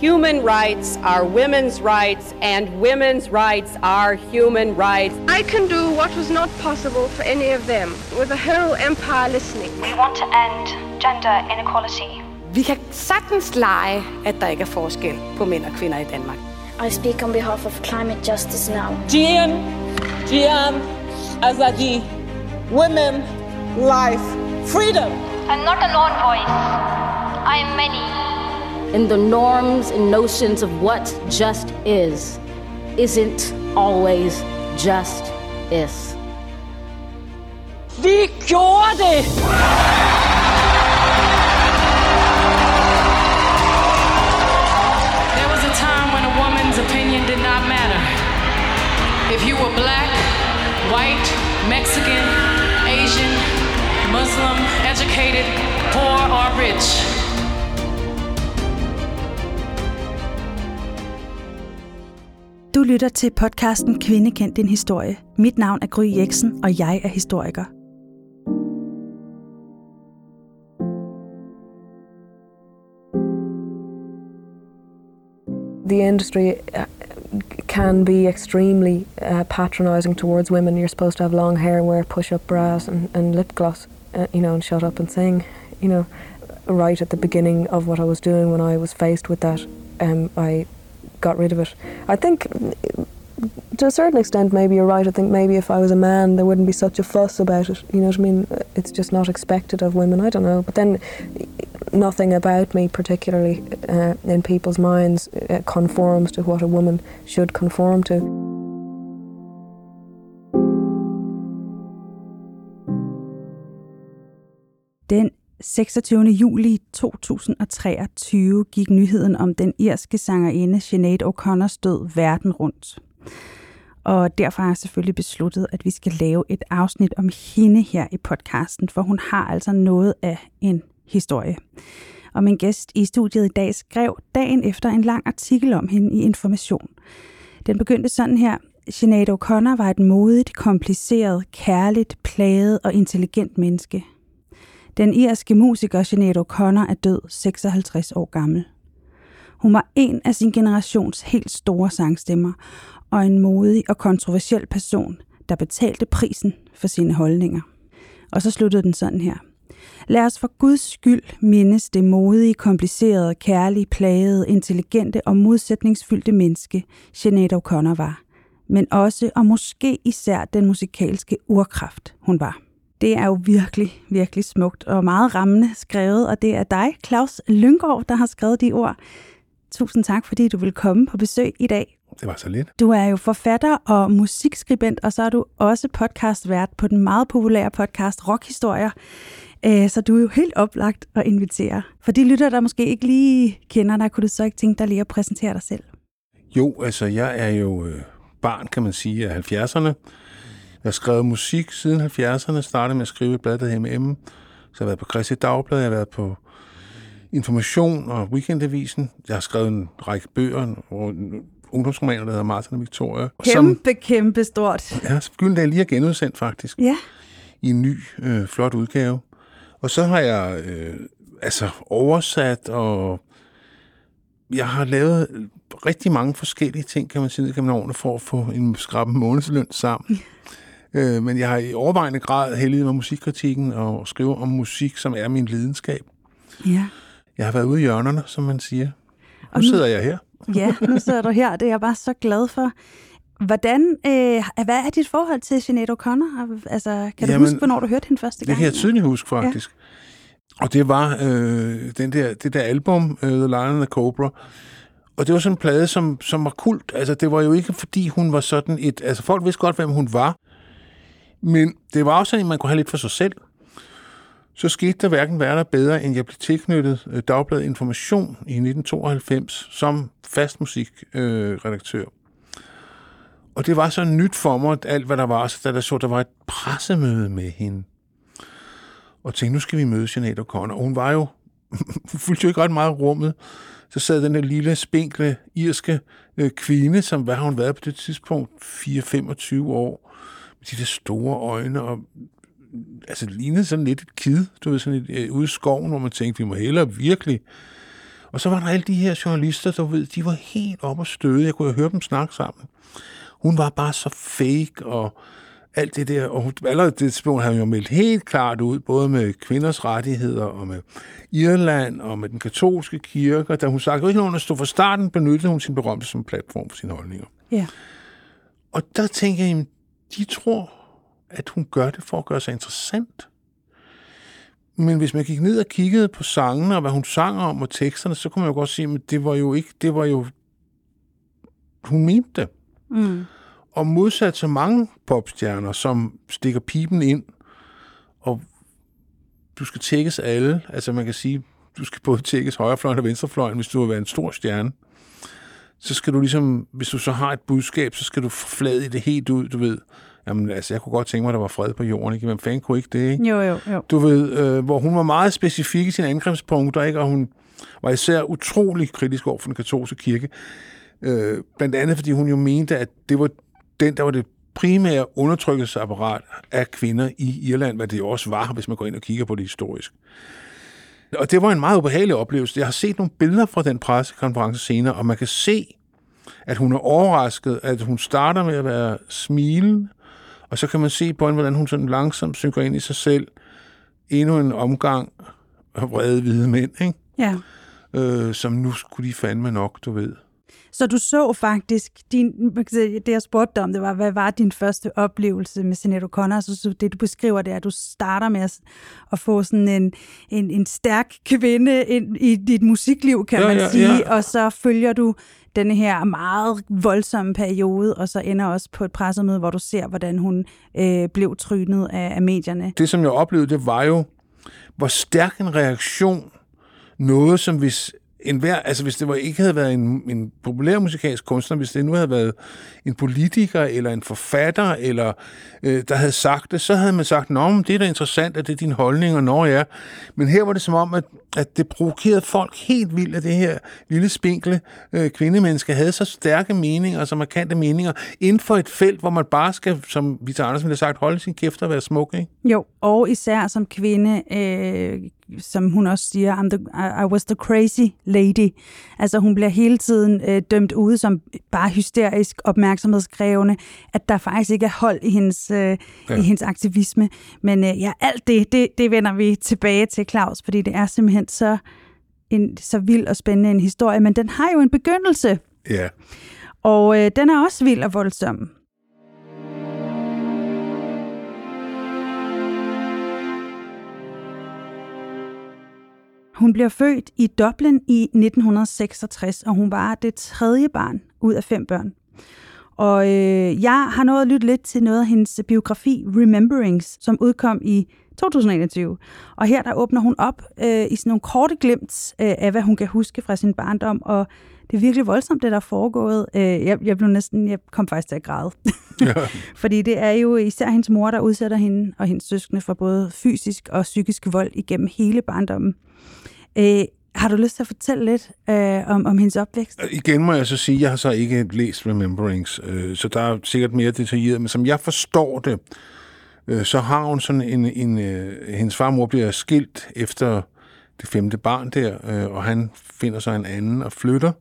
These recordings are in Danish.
Human rights are women's rights, and women's rights are human rights. I can do what was not possible for any of them, with a whole empire listening. We want to end gender inequality. Vi kan sagtens lege, at der ikke er forskel på mænd og kvinder i Danmark. I speak on behalf of climate justice now. Gian, Gian, Azadi, women, life, freedom. I'm not a lone voice. I am many. And the norms and notions of what just is isn't always just is. Vi gjorde det! There was a time when a woman's opinion did not matter. If you were black, white, Mexican, Asian, Muslim, educated, poor, or rich. Du lytter til podcasten Kvinde kendt din historie. Mit navn er Gry Jeksen, og jeg er historiker. the industry uh, can be extremely uh, patronising towards women. You're supposed to have long hair, wear push-up bras, and, and lip gloss, uh, you know, and shut up and sing. You know, right at the beginning of what I was doing, when I was faced with that, um, I got rid of it. I think, to a certain extent, maybe you're right. I think maybe if I was a man, there wouldn't be such a fuss about it. You know what I mean? It's just not expected of women. I don't know. But then, nothing about me, particularly uh, in people's minds, uh, conforms to what a woman should conform to. Den 26. juli 2023 gik nyheden om den irske sangerinde Sinead O'Connors død verden rundt. Og derfor har jeg selvfølgelig besluttet, at vi skal lave et afsnit om hende her i podcasten, for hun har altså noget af en historie. Og min gæst i studiet i dag skrev dagen efter en lang artikel om hende i Information. Den begyndte sådan her. Sinead O'Connor var et modigt, kompliceret, kærligt, plaget og intelligent menneske. Den irske musiker Sinead O'Connor er død 56 år gammel. Hun var en af sin generations helt store sangstemmer, og en modig og kontroversiel person, der betalte prisen for sine holdninger. Og så sluttede den sådan her. Lad os for Guds skyld mindes det modige, komplicerede, kærlige, plagede, intelligente og modsætningsfyldte menneske, Sinead O'Connor var. Men også og måske især den musikalske urkraft, hun var. Det er jo virkelig, virkelig smukt og meget rammende skrevet, og det er dig, Claus Lyngård, der har skrevet de ord. Tusind tak, fordi du vil komme på besøg i dag. Det var så lidt. Du er jo forfatter og musikskribent, og så er du også podcastvært på den meget populære podcast Rockhistorier. Øh, så du er jo helt oplagt at invitere. For de lytter, der måske ikke lige kender dig, kunne du så ikke tænke dig lige at præsentere dig selv? Jo, altså jeg er jo øh, barn, kan man sige, af 70'erne. Jeg har skrevet musik siden 70'erne, startede med at skrive et blad, der hedder M&M. Så jeg har været på Christi Dagblad, jeg har været på Information og Weekendavisen. Jeg har skrevet en række bøger, og ungdomsromaner, der hedder Martin og Victoria. Kæmpe, som, kæmpe stort. Ja, Gyldendal lige er genudsendt faktisk. Ja. I en ny, øh, flot udgave. Og så har jeg øh, altså oversat, og jeg har lavet rigtig mange forskellige ting, kan man sige, kan man årene for at få en skrab månedsløn sammen. Øh, men jeg har i overvejende grad heldigt med musikkritikken og skrive om musik, som er min lidenskab. Ja. Jeg har været ude i hjørnerne, som man siger. Nu, og nu sidder jeg her. ja, nu sidder du her. Det er jeg bare så glad for. Hvordan, øh, hvad er dit forhold til Sinead O'Connor? Altså, kan du Jamen, huske, hvornår du hørte hende første gang? Det kan jeg tydeligt huske, faktisk. Ja. Og det var øh, den der, det der album, uh, The Lion and the Cobra. Og det var sådan en plade, som, som var kult. Altså, det var jo ikke, fordi hun var sådan et... Altså, folk vidste godt, hvem hun var. Men det var også en, man kunne have lidt for sig selv. Så skete der hverken værre eller bedre, end jeg blev tilknyttet øh, Dagbladet Information i 1992 som fastmusikredaktør. Øh, og det var så nyt for mig, alt hvad der var, så da der så, der var et pressemøde med hende. Og tænkte, nu skal vi møde Jeanette O'Connor. Og hun var jo, hun fyldte jo ikke ret meget rummet. Så sad den der lille, spinkle, irske øh, kvinde, som hvad har hun været på det tidspunkt? 4-25 år. De der store øjne, og altså lignede sådan lidt et kid, du ved, sådan et, øh, ude i skoven, hvor man tænkte, vi må hellere virkelig Og så var der alle de her journalister, der ved, de var helt op og støde. Jeg kunne høre dem snakke sammen. Hun var bare så fake, og alt det der, og hun, allerede det tidspunkt havde hun jo meldt helt klart ud, både med kvinders rettigheder, og med Irland, og med den katolske kirke, da hun sagde, at hun stod fra starten, benyttede hun sin berømte som platform for sine holdninger. Ja. Og der tænker jeg, de tror, at hun gør det for at gøre sig interessant. Men hvis man gik ned og kiggede på sangene, og hvad hun sang om, og teksterne, så kunne man jo godt sige, at det var jo ikke, det var jo, hun mente det. Mm. Og modsat så mange popstjerner, som stikker pipen ind, og du skal tækkes alle, altså man kan sige, du skal både tækkes højrefløjen og venstrefløjen, hvis du vil være en stor stjerne. Så skal du ligesom, hvis du så har et budskab, så skal du flade det helt ud, du ved. Jamen altså, jeg kunne godt tænke mig, at der var fred på jorden, ikke? Men fanden kunne ikke det, ikke? Jo, jo, jo. Du ved, øh, hvor hun var meget specifik i sine angrebspunkter, ikke? Og hun var især utrolig kritisk over for den katolske kirke. Øh, blandt andet, fordi hun jo mente, at det var den, der var det primære undertrykkelsesapparat af kvinder i Irland, hvad det jo også var, hvis man går ind og kigger på det historisk. Og det var en meget ubehagelig oplevelse. Jeg har set nogle billeder fra den pressekonference senere, og man kan se, at hun er overrasket, at hun starter med at være smilende, og så kan man se på hende, hvordan hun sådan langsomt synker ind i sig selv. Endnu en omgang af vrede hvide mænd, ikke? Ja. Øh, som nu skulle de fandme nok, du ved. Så du så faktisk, din, det jeg spurgte dig om, det var, hvad var din første oplevelse med Sinead O'Connor? Så det du beskriver, det er, at du starter med at, at få sådan en, en, en stærk kvinde ind i dit musikliv, kan Ja, man ja, sige, ja. og så følger du denne her meget voldsomme periode, og så ender også på et pressemøde, hvor du ser, hvordan hun øh, blev trynet af, af medierne. Det, som jeg oplevede, det var jo, hvor stærk en reaktion noget, som hvis en hver, altså hvis det var, ikke havde været en, en populær musikalsk kunstner, hvis det nu havde været en politiker eller en forfatter, eller øh, der havde sagt det, så havde man sagt, nå, men det er da interessant, at det er din holdning, og når ja. Men her var det som om, at, at det provokerede folk helt vildt, at det her lille spinkle øh, kvindemenneske havde så stærke meninger, så markante meninger, inden for et felt, hvor man bare skal, som Vita Andersen ville have sagt, holde sin kæft og være smuk, ikke? Jo, og især som kvinde, øh, som hun også siger, I'm the, I, was the crazy lady. Altså hun bliver hele tiden øh, dømt ude som bare hysterisk opmærksomhedskrævende, at der faktisk ikke er hold i hendes, øh, ja. i hendes aktivisme. Men øh, ja, alt det, det, det vender vi tilbage til, Claus, fordi det er simpelthen så, en, så vild og spændende en historie, men den har jo en begyndelse, Ja. og øh, den er også vild og voldsom. Hun bliver født i Dublin i 1966, og hun var det tredje barn ud af fem børn. Og øh, jeg har nået at lytte lidt til noget af hendes biografi, Rememberings, som udkom i 2021. Og her der åbner hun op øh, i sådan nogle korte glimt øh, af, hvad hun kan huske fra sin barndom, og det er virkelig voldsomt, det der er foregået. Øh, jeg, jeg blev næsten, jeg kom faktisk til at græde. Ja. Fordi det er jo især hendes mor, der udsætter hende og hendes søskende for både fysisk og psykisk vold igennem hele barndommen. Øh, har du lyst til at fortælle lidt øh, om, om hendes opvækst? Igen må jeg så sige, at jeg har så ikke læst Rememberings, øh, så der er sikkert mere detaljeret, men som jeg forstår det, øh, så har hun sådan en, en øh, hendes far og mor bliver skilt efter det femte barn der, øh, og han finder sig en anden og flytter,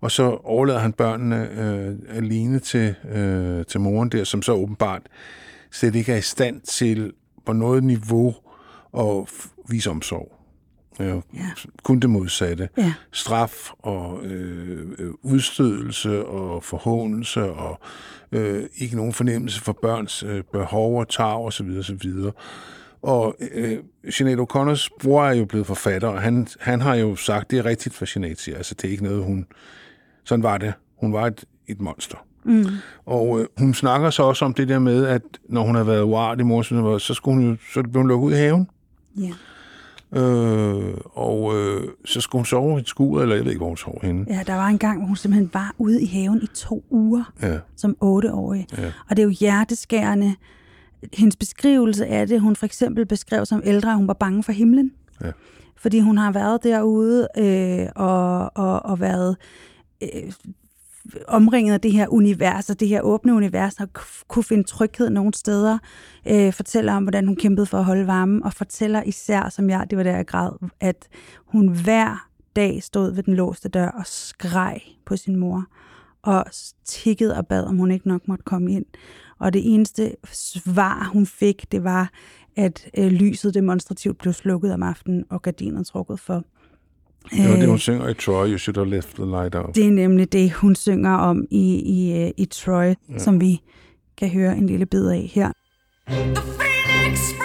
og så overlader han børnene øh, alene til, øh, til moren der, som så åbenbart slet ikke er i stand til på noget niveau at vise omsorg. Øh, ja. Kun det modsatte. Ja. Straf og øh, øh, udstødelse og forhåndelse og øh, ikke nogen fornemmelse for børns øh, behov og tag osv. osv. Og øh, Sinead O'Connors bror er jo blevet forfatter, og han, han har jo sagt, det er rigtigt, hvad Sinead siger. Altså, det er ikke noget, hun... Sådan var det. Hun var et, et monster. Mm. Og øh, hun snakker så også om det der med, at når hun har været uart i mor, så, skulle hun jo, så blev hun lukket ud i haven. Ja. Øh, og øh, så skulle hun sove i et skur, eller jeg ved ikke, hvor hun sov henne. Ja, der var en gang, hvor hun simpelthen var ude i haven i to uger Ja. som otteårig. Ja. Og det er jo hjerteskærende. Hendes beskrivelse af det, hun for eksempel beskrev som ældre, at hun var bange for himlen. Ja. Fordi hun har været derude øh, og, og, og været øh, omringet af det her univers, og det her åbne univers, og kunne finde tryghed nogle steder. Øh, fortæller om, hvordan hun kæmpede for at holde varmen, og fortæller især, som jeg, det var der jeg græd, at hun hver dag stod ved den låste dør og skreg på sin mor, og tikkede og bad, om hun ikke nok måtte komme ind. Og det eneste svar, hun fik, det var, at øh, lyset demonstrativt blev slukket om aftenen, og gardinet trukket for. Det var det, hun synger i Troy, You Should Have Left the Light Out. Det er nemlig det, hun synger om i, i, øh, i Troy, ja. som vi kan høre en lille bid af her. The phoenix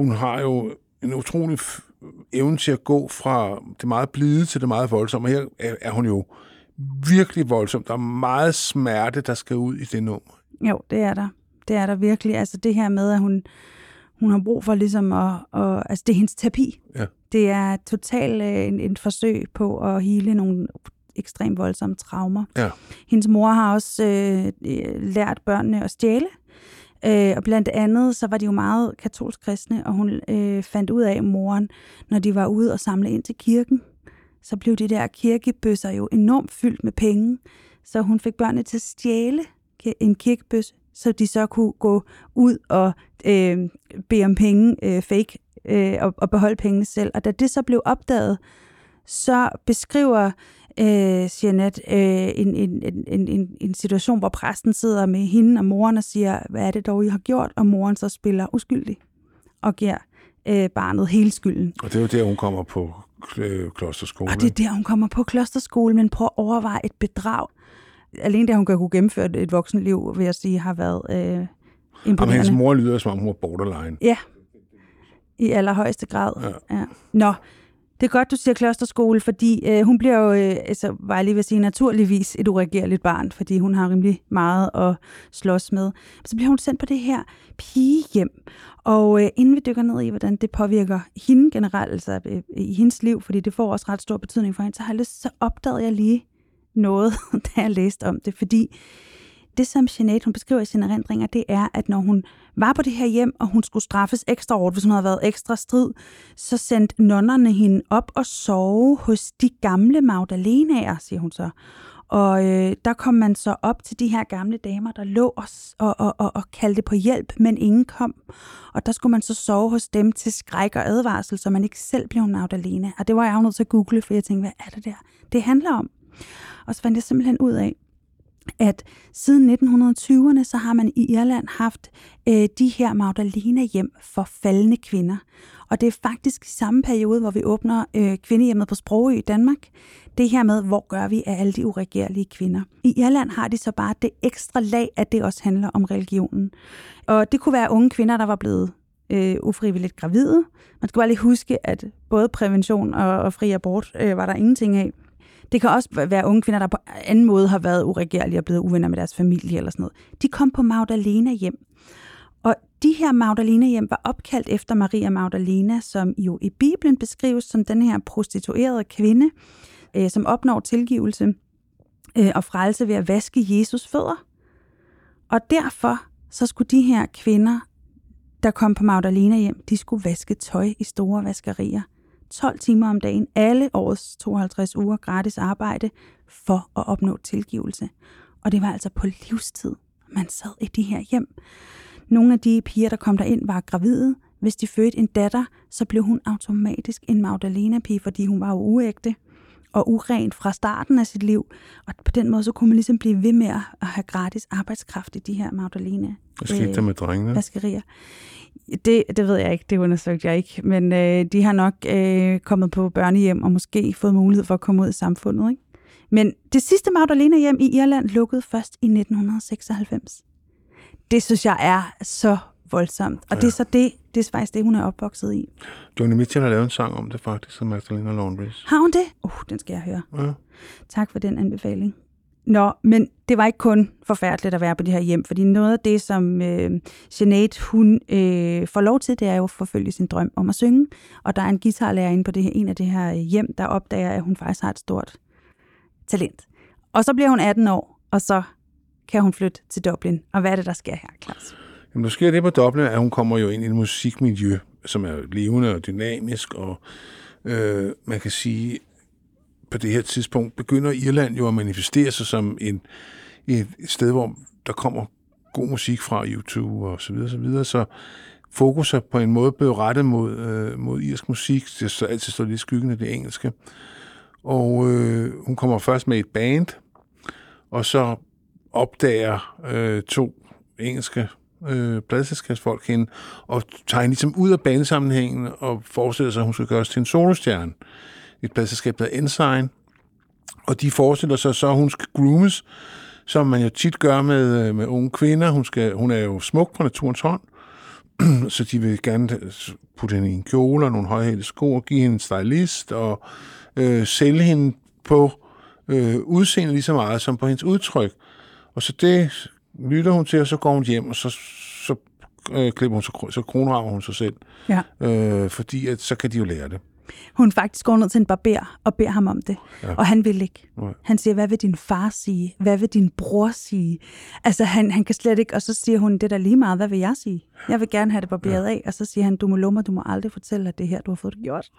Hun har jo en utrolig evne til at gå fra det meget blide til det meget voldsomme. Og her er, er hun jo virkelig voldsom. Der er meget smerte, der skal ud i det nummer. Jo, det er der. Det er der virkelig. Altså det her med, at hun, hun har brug for ligesom at, at... Altså det er hendes terapi. Ja. Det er totalt øh, en, en forsøg på at hele nogle ekstremt voldsomme traumer. Ja. Hendes mor har også øh, øh, lært børnene at stjæle. Øh, og blandt andet, så var de jo meget katolsk kristne, og hun øh, fandt ud af, moren, når de var ude og samle ind til kirken, så blev de der kirkebøsser jo enormt fyldt med penge. Så hun fik børnene til at stjæle en kirkebøs, så de så kunne gå ud og øh, bede om penge øh, fake øh, og, og beholde pengene selv. Og da det så blev opdaget, så beskriver øh, Jeanette øh, en, en, en, en, en situation, hvor præsten sidder med hende og moren og siger, hvad er det dog, I har gjort? Og moren så spiller uskyldig og giver øh, barnet hele skylden. Og det er jo der, hun kommer på øh, klosterskolen. Og det er der, hun kommer på klosterskole, men prøv at overveje et bedrag. Alene det, hun kan kunne gennemføre et- et voksenliv, vil jeg sige, har været øh, Jamen, imponerende. hendes mor lyder, som om hun var borderline. Ja, i allerhøjeste grad. Ja. Ja. Nå, det er godt, du siger klosterskole, fordi øh, hun bliver jo, øh, altså, var jeg lige ved at sige, naturligvis et uregerligt barn, fordi hun har rimelig meget at slås med. Så bliver hun sendt på det her pigehjem, og øh, inden vi dykker ned i, hvordan det påvirker hende generelt, altså øh, i hendes liv, fordi det får også ret stor betydning for hende, så har jeg lyst, så opdagede jeg lige noget, da jeg læste om det, fordi det, som Jeanette hun beskriver i sine erindringer, det er, at når hun var på det her hjem, og hun skulle straffes ekstra hårdt, hvis hun havde været ekstra strid, så sendte nonnerne hende op og sove hos de gamle Magdalenaer, siger hun så. Og øh, der kom man så op til de her gamle damer, der lå og, og, og, og, og kaldte på hjælp, men ingen kom. Og der skulle man så sove hos dem til skræk og advarsel, så man ikke selv blev en Magdalena. Og det var jeg jo nødt til at google, for jeg tænkte, hvad er det der? Det handler om. Og så fandt jeg simpelthen ud af, at siden 1920'erne, så har man i Irland haft øh, de her Magdalena hjem for faldende kvinder. Og det er faktisk i samme periode, hvor vi åbner øh, kvindehjemmet på Sprogø i Danmark. Det her med, hvor gør vi af alle de uregerlige kvinder. I Irland har de så bare det ekstra lag, at det også handler om religionen. Og det kunne være unge kvinder, der var blevet øh, ufrivilligt gravide. Man skal bare lige huske, at både prævention og, og fri abort øh, var der ingenting af. Det kan også være unge kvinder, der på anden måde har været uregerlige og blevet uvenner med deres familie eller sådan noget. De kom på Magdalena hjem. Og de her Magdalena hjem var opkaldt efter Maria Magdalena, som jo i Bibelen beskrives som den her prostituerede kvinde, øh, som opnår tilgivelse øh, og frelse ved at vaske Jesus fødder. Og derfor så skulle de her kvinder, der kom på Magdalena hjem, de skulle vaske tøj i store vaskerier. 12 timer om dagen, alle årets 52 uger gratis arbejde for at opnå tilgivelse. Og det var altså på livstid, man sad i de her hjem. Nogle af de piger, der kom derind, var gravide. Hvis de fødte en datter, så blev hun automatisk en Magdalena-pige, fordi hun var jo uægte og uren fra starten af sit liv. Og på den måde, så kunne man ligesom blive ved med at have gratis arbejdskraft i de her Magdalena. Hvad skete der med drengene? Vaskerier. Det, det ved jeg ikke, det undersøgte jeg ikke. Men øh, de har nok øh, kommet på børnehjem og måske fået mulighed for at komme ud i samfundet. Ikke? Men det sidste Magdalena hjem i Irland lukkede først i 1996. Det synes jeg er så voldsomt. Og ja. det er så det, det er faktisk det, hun er opvokset i. Johnny Mitchell har lavet en sang om det faktisk, som Magdalena Laundries. Har hun det? Uh, den skal jeg høre. Ja. Tak for den anbefaling. Nå, men det var ikke kun forfærdeligt at være på det her hjem, fordi noget af det, som øh, Jeanette, hun øh, får lov til, det er jo at forfølge sin drøm om at synge. Og der er en guitarlærer inde på det her, en af det her øh, hjem, der opdager, at hun faktisk har et stort talent. Og så bliver hun 18 år, og så kan hun flytte til Dublin. Og hvad er det, der sker her, Klaus? Jamen, der sker det på Dublin, at hun kommer jo ind i et musikmiljø, som er levende og dynamisk, og øh, man kan sige, på det her tidspunkt begynder Irland jo at manifestere sig som en, et sted, hvor der kommer god musik fra YouTube og så videre, så videre. Så fokus er på en måde blevet rettet mod, øh, mod irsk musik. Det så altid står lidt i skyggen af det engelske. Og øh, hun kommer først med et band, og så opdager øh, to engelske øh, pladselskabsfolk hende, og tager hende ligesom ud af banesammenhængen og forestiller sig, at hun skal gøres til en solostjerne. Et pladselskab, der er Ensign, og de forestiller sig så, at hun skal groomes, som man jo tit gør med, øh, med unge kvinder. Hun, skal, hun er jo smuk på naturens hånd, så de vil gerne putte hende i en kjole og nogle højhældede sko og give hende en stylist og øh, sælge hende på øh, udseende lige så meget som på hendes udtryk. Og så det lytter hun til, og så går hun hjem, og så, så øh, klipper hun, så, så kronrager hun sig selv. Ja. Øh, fordi at, så kan de jo lære det. Hun faktisk går ned til en barber og beder ham om det. Ja. Og han vil ikke. Nej. Han siger, hvad vil din far sige? Hvad vil din bror sige? Altså, han, han kan slet ikke. Og så siger hun, det er da lige meget, hvad vil jeg sige? Jeg vil gerne have det barberet ja. af. Og så siger han, du må lumme, du må aldrig fortælle, at det her, du har fået det gjort.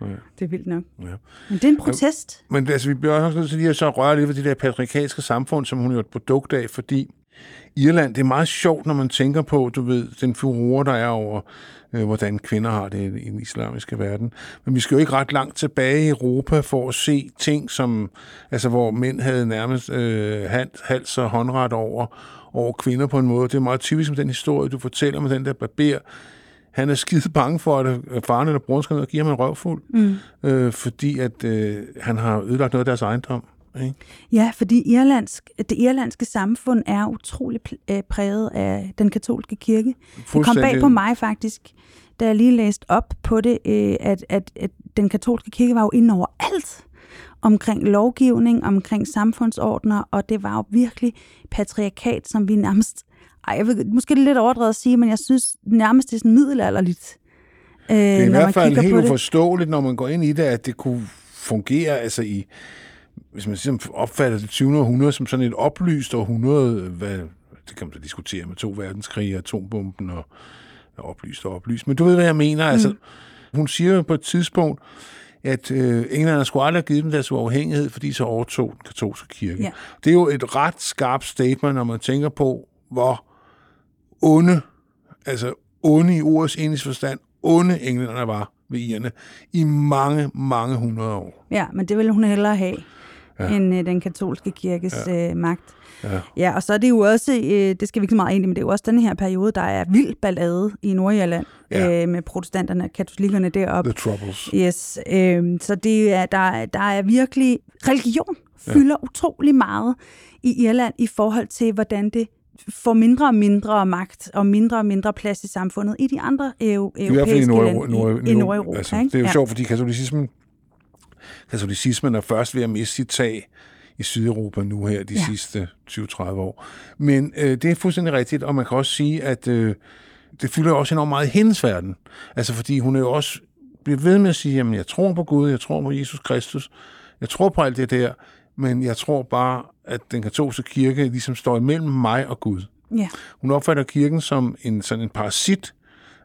Ja. Det er vildt nok. Ja. Men det er en protest. Men, men altså, vi bliver også nødt til lige at så røre lidt ved det der patriarkalske samfund, som hun er et produkt af, fordi Irland, det er meget sjovt, når man tænker på, du ved, den furore, der er over, øh, hvordan kvinder har det i den islamiske verden. Men vi skal jo ikke ret langt tilbage i Europa for at se ting, som, altså, hvor mænd havde nærmest øh, hals og håndret over, over kvinder på en måde. Det er meget typisk med den historie, du fortæller med den der barber. Han er skide bange for, at faren eller broren skal ned og give ham en røvfuld, Mm. øh, fordi at øh, han har ødelagt noget af deres ejendom. Ikke? Ja, fordi irlandsk, det irlandske samfund er utrolig øh, præget af den katolske kirke. Det kom bag på mig faktisk, da jeg lige læste op på det, øh, at, at, at den katolske kirke var jo inde over alt omkring lovgivning, omkring samfundsordner, og det var jo virkelig patriarkat, som vi nærmest, ej, jeg ved, måske er det lidt overdrevet at sige, men jeg synes nærmest det er sådan middelalderligt. Øh, Det er i hvert fald helt uforståeligt, når man går ind i det, at det kunne fungere altså i, hvis man ligesom opfatter det 20. århundrede som sådan et oplyst århundrede, hvad, det kan man så diskutere med to verdenskrige, atombomben og, og oplyst og oplyst. Men du ved, hvad jeg mener. Mm. Altså, hun siger jo på et tidspunkt, at øh, England skulle aldrig have givet dem deres uafhængighed, fordi så overtog den katolske kirke. Ja. Det er jo et ret skarpt statement, når man tænker på, hvor onde, altså onde i ordets eneste forstand, onde englænderne var ved irerne i mange, mange hundrede år. Ja, men det ville hun hellere have Ja. end øh, den katolske kirkes Ja. øh, magt. Ja. Ja, og så er det jo også, øh, det skal vi ikke så meget ind i, men det er jo også den her periode, der er vild ballade i Nordirland Ja. øh, med protestanterne og katolikkerne deroppe. The Troubles. Yes, øh, så det er, der, er- der er virkelig, religion fylder ja. utrolig meget i Irland i forhold til, hvordan det får mindre og mindre magt og mindre og mindre plads i samfundet i de andre eu- I hvert fald i europæiske Nord- lande Nord- i, i Nord- Nordeuropa. Altså, ikke? det er jo Ja. sjovt, fordi katolicismen, katolicismen er først ved at miste sit tag i Sydeuropa nu her de ja. Sidste 20-30 år. Men øh, det er fuldstændig rigtigt, og man kan også sige, at øh, det fylder også enormt meget i hendes verden. Altså fordi hun er jo også bliver ved med at sige, jamen jeg tror på Gud, jeg tror på Jesus Kristus, jeg tror på alt det der, men jeg tror bare, at den katolske kirke ligesom står imellem mig og Gud. Ja. Hun opfatter kirken som en sådan en parasit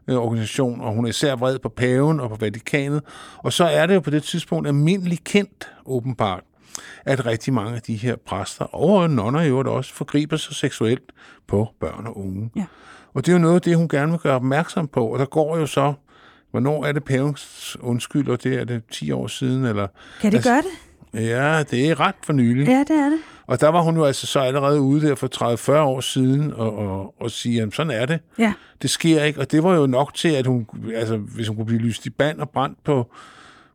øh, organisation, og hun er især vred på paven og på Vatikanet. Og så er det jo på det tidspunkt almindeligt kendt, åbenbart, at rigtig mange af de her præster, og nonner i øvrigt også, forgriber sig seksuelt på børn og unge. Ja. Og det er jo noget af det, hun gerne vil gøre opmærksom på. Og der går jo så, hvornår er det pavens undskyld, og det er det 10 år siden? Eller, Kan det gøre det? Ja, det er ret for nylig. Ja, det er det. Og der var hun jo altså så allerede ude der for 30-40 år siden og, og, og sige, at sådan er det. Ja. Det sker ikke, og det var jo nok til, at hun, altså hvis hun kunne blive lyst i band og brændt på,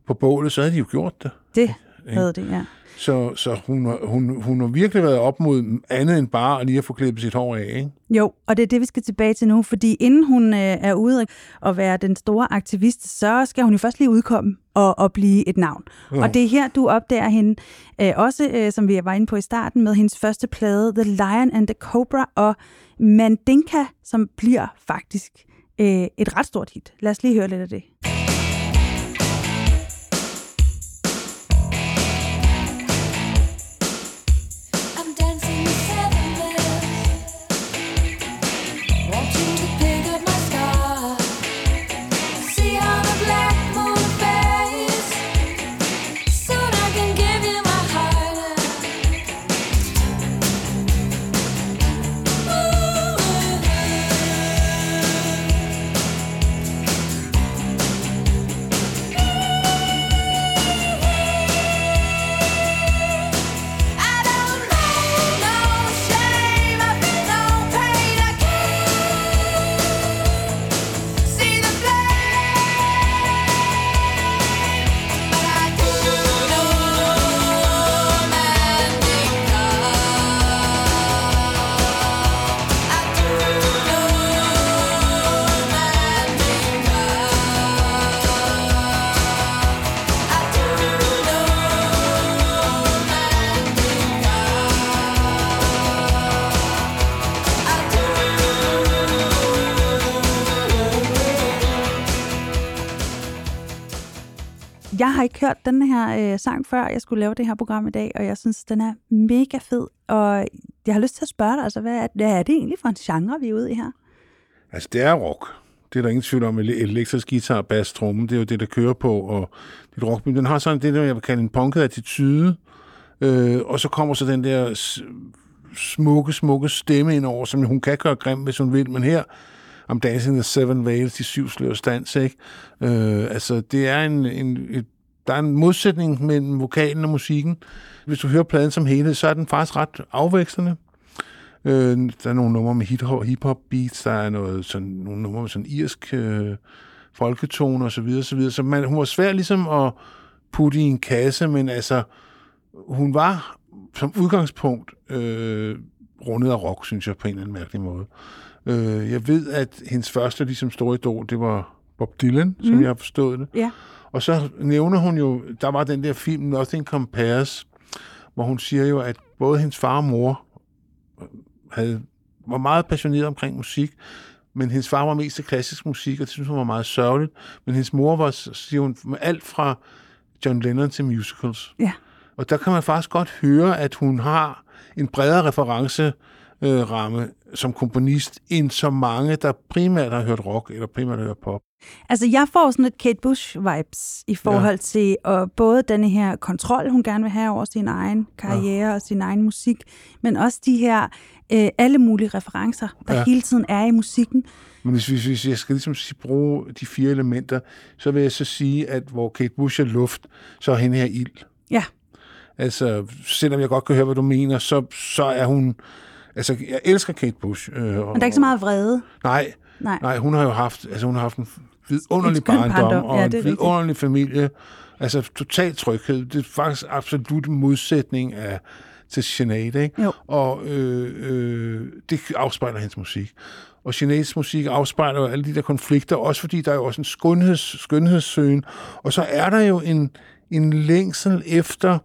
på bålet, så havde de jo gjort det. Det Ikke? Havde det, ja. Så, så hun, har- hun, hun har virkelig været op mod andet end bare at lige at få klippet sit hår af, ikke? Jo, og det er det, vi skal tilbage til nu, fordi inden hun øh, er ude og være den store aktivist, så skal hun jo først lige udkomme og, og blive et navn. Jo. Og det er her, du opdager hende, øh, også øh, som vi var inde på i starten, med hendes første plade, The Lion and the Cobra, og Mandinka, som bliver faktisk øh, et ret stort hit. Lad os lige høre lidt af det. Hørt den her øh, sang før, jeg skulle lave det her program i dag, og jeg synes, den er mega fed. Og jeg har lyst til at spørge dig, altså, hvad er, hvad er det egentlig for en genre, vi er ude i her? Altså, det er rock. Det er der ingen tvivl om. Elektrisk guitar, bass, tromme, det er jo det, der kører på. Og det rock. Den har sådan det, der jeg vil kalde en punket attitude. Øh, og så kommer så den der smukke, smukke stemme ind over, som hun kan gøre grim, hvis hun vil. Men her, om Dancing the Seven Veils, de syv slørs dans, ikke? Øh, altså, det er en, en, et, der er en modsætning mellem vokalen og musikken. Hvis du hører pladen som helhed, så er den faktisk ret afvekslende. Øh, der er nogle numre med hip-hop, hip-hop beats, der er noget, sådan, nogle numre med sådan irsk øh, folketone og så videre, så videre. Så man, hun var svær ligesom at putte i en kasse, men altså, hun var som udgangspunkt øh, rundet af rock, synes jeg, på en eller anden mærkelig måde. Øh, jeg ved, at hendes første ligesom, store idol, det var Bob Dylan, som Mm. jeg har forstået det. Ja. Og så nævner hun jo, der var den der film Nothing Compares, hvor hun siger jo, at både hendes far og mor havde, var meget passioneret omkring musik, men hendes far var mest til klassisk musik, og det synes hun var meget sørgeligt. Men hendes mor var, siger hun, med alt fra John Lennon til musicals. Ja. Og der kan man faktisk godt høre, at hun har en bredere reference øh, ramme som komponist, end så mange, der primært har hørt rock, eller primært har hørt pop. Altså, jeg får sådan et Kate Bush-vibes i forhold ja. til og både denne her kontrol, hun gerne vil have over sin egen karriere ja. og sin egen musik, men også de her øh, alle mulige referencer, der Ja. hele tiden er i musikken. Men hvis, hvis, hvis jeg skal ligesom bruge de fire elementer, så vil jeg så sige, at hvor Kate Bush er luft, så er hende her ild. Ja. Altså, selvom jeg godt kan høre, hvad du mener, så, så er hun... Altså, jeg elsker Kate Bush. Øh, og, Men der er ikke så meget vrede. Nej, Nej. nej, hun har jo haft, altså hun har haft en vidunderlig barndom, barndom, og ja, en er rigtigt. vidunderlig familie. Altså total tryghed. Det er faktisk absolut modsætning af til Sinead, ikke? Jo. Og øh, øh, det afspejler hendes musik. Og Sineads musik afspejler jo alle de der konflikter, også fordi der er jo også en skønheds, skønhedssøgen. Og så er der jo en, en længsel efter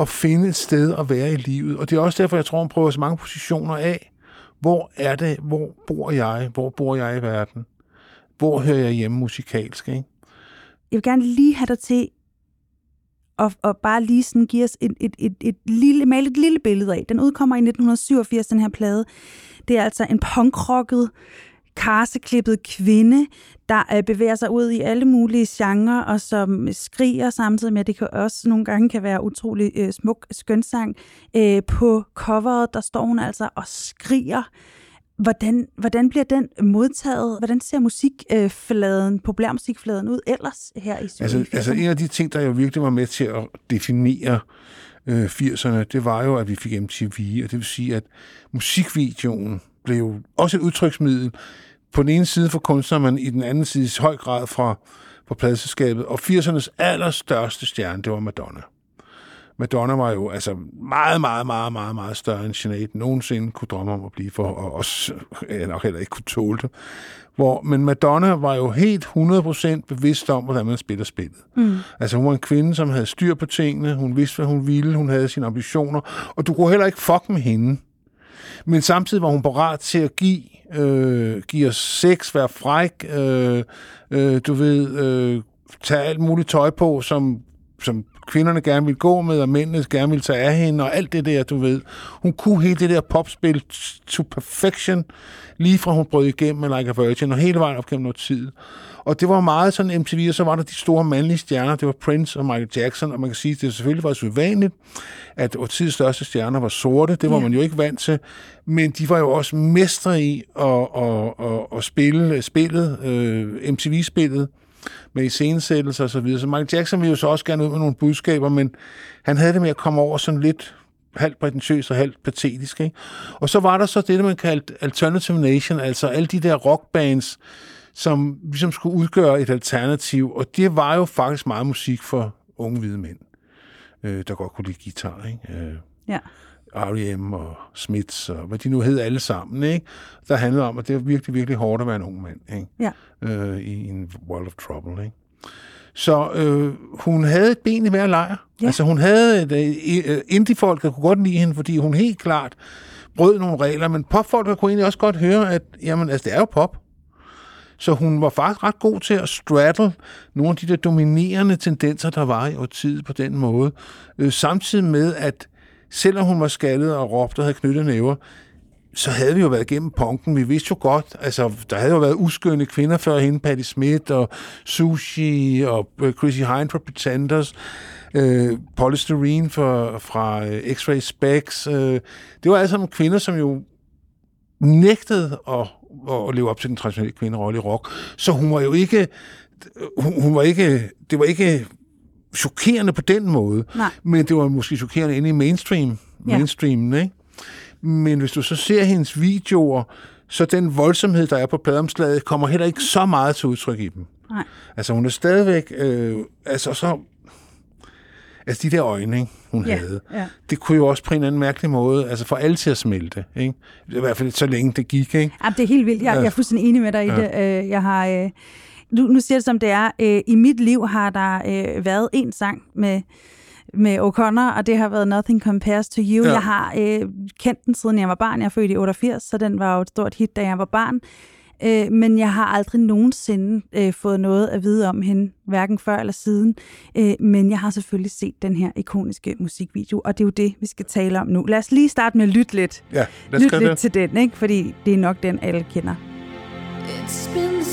at finde et sted at være i livet. Og det er også derfor, jeg tror, hun prøver så mange positioner af. Hvor er det? Hvor bor jeg? Hvor bor jeg i verden? Hvor hører jeg hjemme musikalsk? Ikke? Jeg vil gerne lige have dig til at, og bare lige sådan give os et, et, et, et lille, male et lille billede af. Den udkommer i 1987, den her plade. Det er altså en punkrocket, karseklippet kvinde, der øh, bevæger sig ud i alle mulige genrer, og som skriger samtidig med, at det kan også nogle gange kan være utrolig øh, smuk skønsang. Øh, på coveret, der står hun altså og skriger. Hvordan, hvordan bliver den modtaget? Hvordan ser musikfladen, populærmusikfladen ud ellers her i Altså, altså en af de ting, der jo virkelig var med til at definere øh, 80'erne, det var jo, at vi fik MTV, og det vil sige, at musikvideoen blev også et udtryksmiddel på den ene side for kunstnere, men i den anden side i høj grad fra, fra pladeselskabet. Og 80'ernes allerstørste stjerne, det var Madonna. Madonna var jo altså meget, meget, meget, meget, meget større end Sinead nogensinde kunne drømme om at blive for, og også ja, nok heller ikke kunne tåle det. Hvor, men Madonna var jo helt 100% bevidst om, hvordan man spiller spillet. Mm. Altså hun var en kvinde, som havde styr på tingene, hun vidste, hvad hun ville, hun havde sine ambitioner, og du kunne heller ikke fuck med hende. Men samtidig var hun parat til at give, øh, give os sex, være fræk, øh, øh, du ved, øh, tage alt muligt tøj på, som, som kvinderne gerne ville gå med, og mændene gerne ville tage af hende, og alt det der, du ved. Hun kunne hele det der popspil to perfection, lige fra hun brød igennem med Like a Virgin, og hele vejen op gennem noget tid. Og det var meget sådan MTV, og så var der de store mandlige stjerner, det var Prince og Michael Jackson, og man kan sige, at det selvfølgelig var usædvanligt, at årtidets største stjerner var sorte, det var Ja. man jo ikke vant til, men de var jo også mestre i at, at, at, at spille spillet, øh, MTV-spillet, med iscenesættelser og så videre. Så Michael Jackson ville jo så også gerne ud med nogle budskaber, men han havde det med at komme over sådan lidt halvt prætentiøs og halvt patetisk. Ikke? Og så var der så det, man kaldte Alternative Nation, altså alle de der rockbands, som ligesom skulle udgøre et alternativ, og det var jo faktisk meget musik for unge hvide mænd, øh, der godt kunne lide guitar. Ikke? Øh, Ja. R.E.M. og Smiths, og hvad de nu hed alle sammen, ikke? der handlede om, at det er virkelig, virkelig hårdt at være en ung mand ikke? Ja. Øh, i en world of trouble. Ikke? Så øh, hun havde et ben i hver lejr. Ja. Altså hun havde et øh, indie-folk, der kunne godt lide hende, fordi hun helt klart brød nogle regler, men popfolk kunne egentlig også godt høre, at jamen, altså, det er jo pop. Så hun var faktisk ret god til at straddle nogle af de der dominerende tendenser, der var i årtiet på den måde. Øh, samtidig med, at selvom hun var skaldet og råbte og havde knyttet næver, så havde vi jo været igennem punken. Vi vidste jo godt, altså, der havde jo været uskønne kvinder før hende, Patti Smith og Sushi og øh, Chrissy Hine fra Pretenders, øh, Polystyrene fra, fra X-Ray Specs. Øh, det var altså nogle kvinder, som jo nægtede at, at leve op til den traditionelle kvinderolle i rock. Så hun var jo ikke, hun, hun var ikke, det var ikke chokerende på den måde, Nej. men det var måske chokerende inde i mainstream, Ja. mainstreamen, ikke? Men hvis du så ser hendes videoer, så den voldsomhed, der er på pladeomslaget, kommer heller ikke så meget til udtryk i dem. Nej. Altså hun er stadigvæk, øh, altså så, altså de der øjne, ikke, hun Ja, havde, ja. det kunne jo også på en eller anden mærkelig måde, altså få alle til at smelte, ikke? I hvert fald så længe det gik, ikke? Jamen, det er helt vildt. Jeg, jeg er fuldstændig enig med dig i Ja. det. Øh, Jeg har... Øh, nu, nu siger det som det er. Øh, I mit liv har der været en sang med med O'Connor, og det har været Nothing Compares to You. Ja. Ja. Jeg har øh, kendt den siden jeg var barn. Jeg er født i 88, så den var jo et stort hit, da jeg var barn. Øh, men jeg har aldrig nogensinde øh, fået noget at vide om hende, hverken før eller siden. Øh, men jeg har selvfølgelig set den her ikoniske musikvideo, og det er jo det, vi skal tale om nu. Lad os lige starte med at lytte lidt. Ja, lytte gøre lidt det. til den, ikke? fordi det er nok den, alle kender. It's been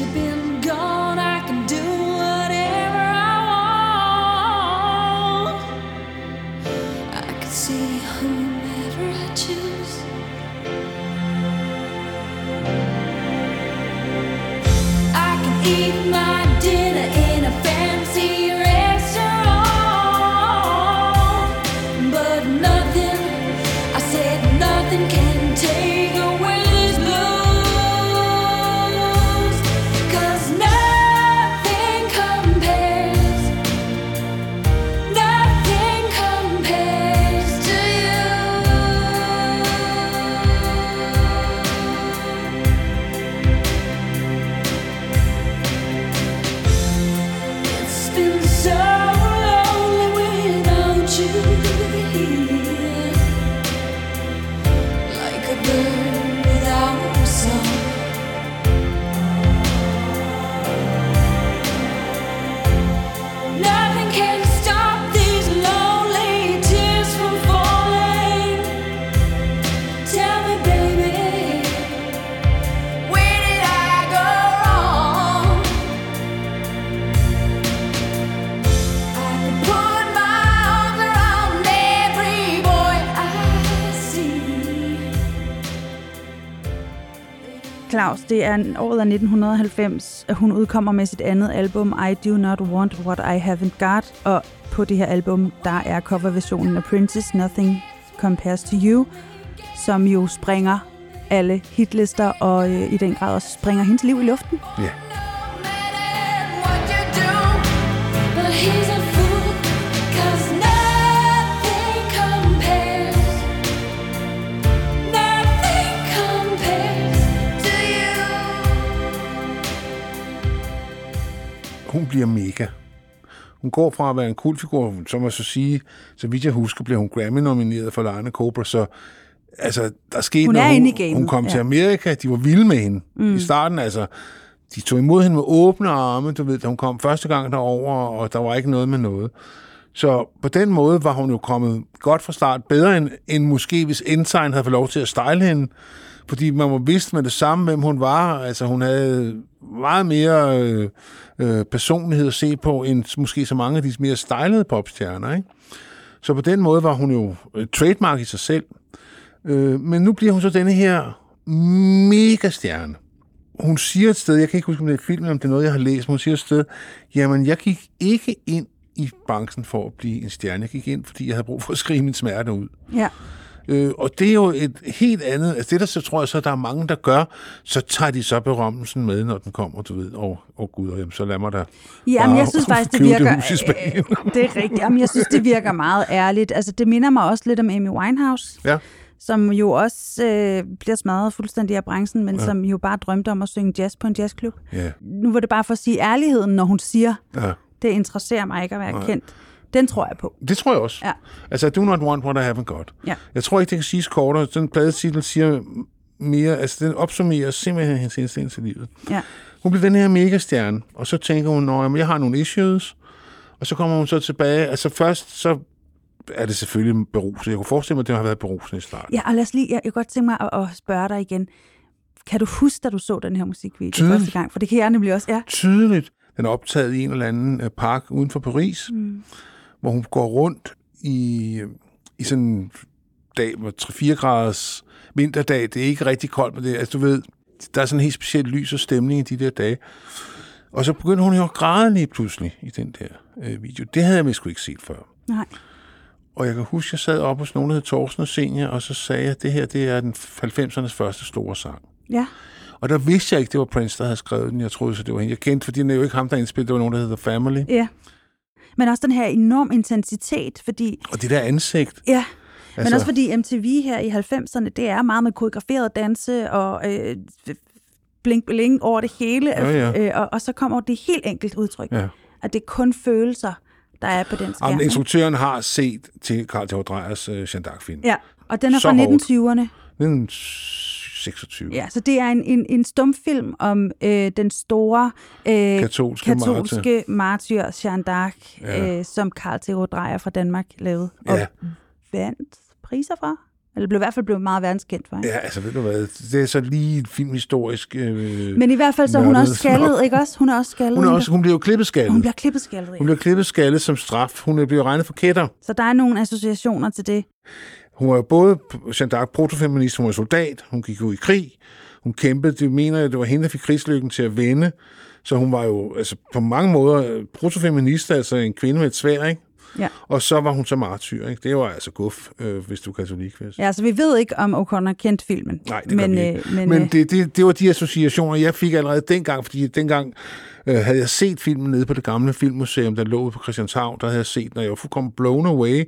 de Deus. Det er året af 1990, at hun udkommer med sit andet album, I Do Not Want What I Haven't Got. Og på det her album, der er coverversionen af Princess Nothing Compares to You, som jo springer alle hitlister, og øh, i den grad også springer hendes liv i luften. Ja. Yeah. Hun bliver mega. Hun går fra at være en kultfigur, som man så sige, så vidt jeg husker, blev hun Grammy-nomineret for Lana Cobra, så altså, der skete Hun noget. gamet, Hun kom ja. til Amerika, de var vilde med hende mm. i starten, altså, de tog imod hende med åbne arme, du ved, da hun kom første gang derover, og der var ikke noget med noget. Så på den måde var hun jo kommet godt fra start, bedre end, end måske, hvis Ensign havde fået lov til at style hende, fordi man var vidst med det samme, hvem hun var. Altså, hun havde meget mere øh, øh, personlighed at se på, end måske så mange af de mere stylede popstjerner, ikke? Så på den måde var hun jo et trademark i sig selv. Øh, men nu bliver hun så denne her mega stjerne. Hun siger et sted, jeg kan ikke huske, om det er filmen, om det er noget, jeg har læst, men hun siger et sted, jamen, jeg gik ikke ind i branchen for at blive en stjerne. Jeg gik ind, fordi jeg havde brug for at skrive min smerte ud. Ja. Øh, og det er jo et helt andet, altså det der så tror jeg så, der er mange, der gør, så tager de så berømmelsen med, når den kommer, du ved, og oh, gud, og jamen, så lad mig da Jamen, bare jeg synes faktisk, det virker... i Spanien. øh, det er rigtigt. Jamen, jeg synes, det virker meget ærligt. Altså, det minder mig også lidt om Amy Winehouse, ja. som jo også øh, bliver smadret fuldstændig af branchen, men Ja. ja. som jo bare drømte om at synge jazz på en jazzklub. Ja. Nu var det bare for at sige ærligheden, når hun siger, ja. det interesserer mig ikke at være Nej. kendt. Den tror jeg på. Det tror jeg også. Ja. Altså, I do not want what I haven't got. Ja. Jeg tror ikke, det kan siges kortere. Den pladetitel siger mere, altså den opsummerer simpelthen hendes indstilling til livet. Ja. Hun bliver den her megastjerne, og så tænker hun, at jeg har nogle issues, og så kommer hun så tilbage. Altså først, så er det selvfølgelig berusende. Jeg kunne forestille mig, at det har været berusende i starten. Ja, og lad os lige, jeg, jeg godt tænke mig at, at spørge dig igen. Kan du huske, da du så den her musikvideo Tydeligt. første gang? For det kan jeg nemlig også, ja. Tydeligt. Den er optaget i en eller anden øh, park uden for Paris, Mm. Hvor hun går rundt i, i sådan en dag, hvor 3-4 graders vinterdag, det er ikke rigtig koldt, men det, altså, du ved, der er sådan en helt speciel lys og stemning i de der dage. Og så begynder hun jo at græde lige pludselig i den der øh, video. Det havde jeg sgu ikke set før. Nej. Og jeg kan huske, jeg sad op hos nogen, der hed Thorsten og Senior, og så sagde jeg, at det her det er den 90'ernes første store sang. Ja. Og der vidste jeg ikke, det var Prince, der havde skrevet den. Jeg troede så, det var hende. Jeg kendte, fordi det er jo ikke ham, der indspillede. Det var nogen, der hedder Family. Ja. Men også den her enorm intensitet, fordi... Og det der ansigt. Ja, men Altså- også fordi MTV her i 90'erne, det er meget med koreograferet danse og øh, blink bling over det hele. Ja, ja. Øh, og, og så kommer det helt enkelt udtryk, Ja. at det er kun følelser, der er på den skærm. Jamen, instruktøren har set til Carl Theodor Dreyers uh, Jeanne d'Arc-film. Ja, og den er Så fra hårdt. 1920'erne. Den er 26. Ja, så det er en, en, en stumfilm om øh, den store øh, Katolske katolske martyr Jeanne d'Arc, Ja. ja. øh, som Carl Theodor Dreyer fra Danmark lavede. Og Ja. vandt priser for. Eller blev i hvert fald blev meget verdenskendt for. Ikke? Ja, altså ved du hvad, det er så lige et filmhistorisk øh, Men i hvert fald så er hun også skaldet, ikke også? Hun er også skaldet. Hun, er også, hun bliver jo klippet skaldet. hun bliver klippet skaldet. hun Ja. bliver klippet skaldet som straf. Hun bliver regnet for kætter. Så der er nogle associationer til det. Hun var jo både Jeanne d'Arc protofeminist, hun var soldat, hun gik jo i krig, hun kæmpede, det mener jeg, det var hende, der fik krigslykken til at vende, så hun var jo altså, på mange måder protofeminist, altså en kvinde med et svær, ikke? Ja. Og så var hun så martyr, ikke? Det var altså guf, øh, hvis du er katolik, vil jeg sige. Ja, så vi ved ikke, om O'Connor kendte filmen. Nej, det men, vi ikke. øh, men, Men øh, det, det, det var de associationer, jeg fik allerede dengang, fordi dengang øh, havde jeg set filmen nede på det gamle filmmuseum, der lå på Christianshavn, der havde jeg set, når jeg var fuldkommen blown away,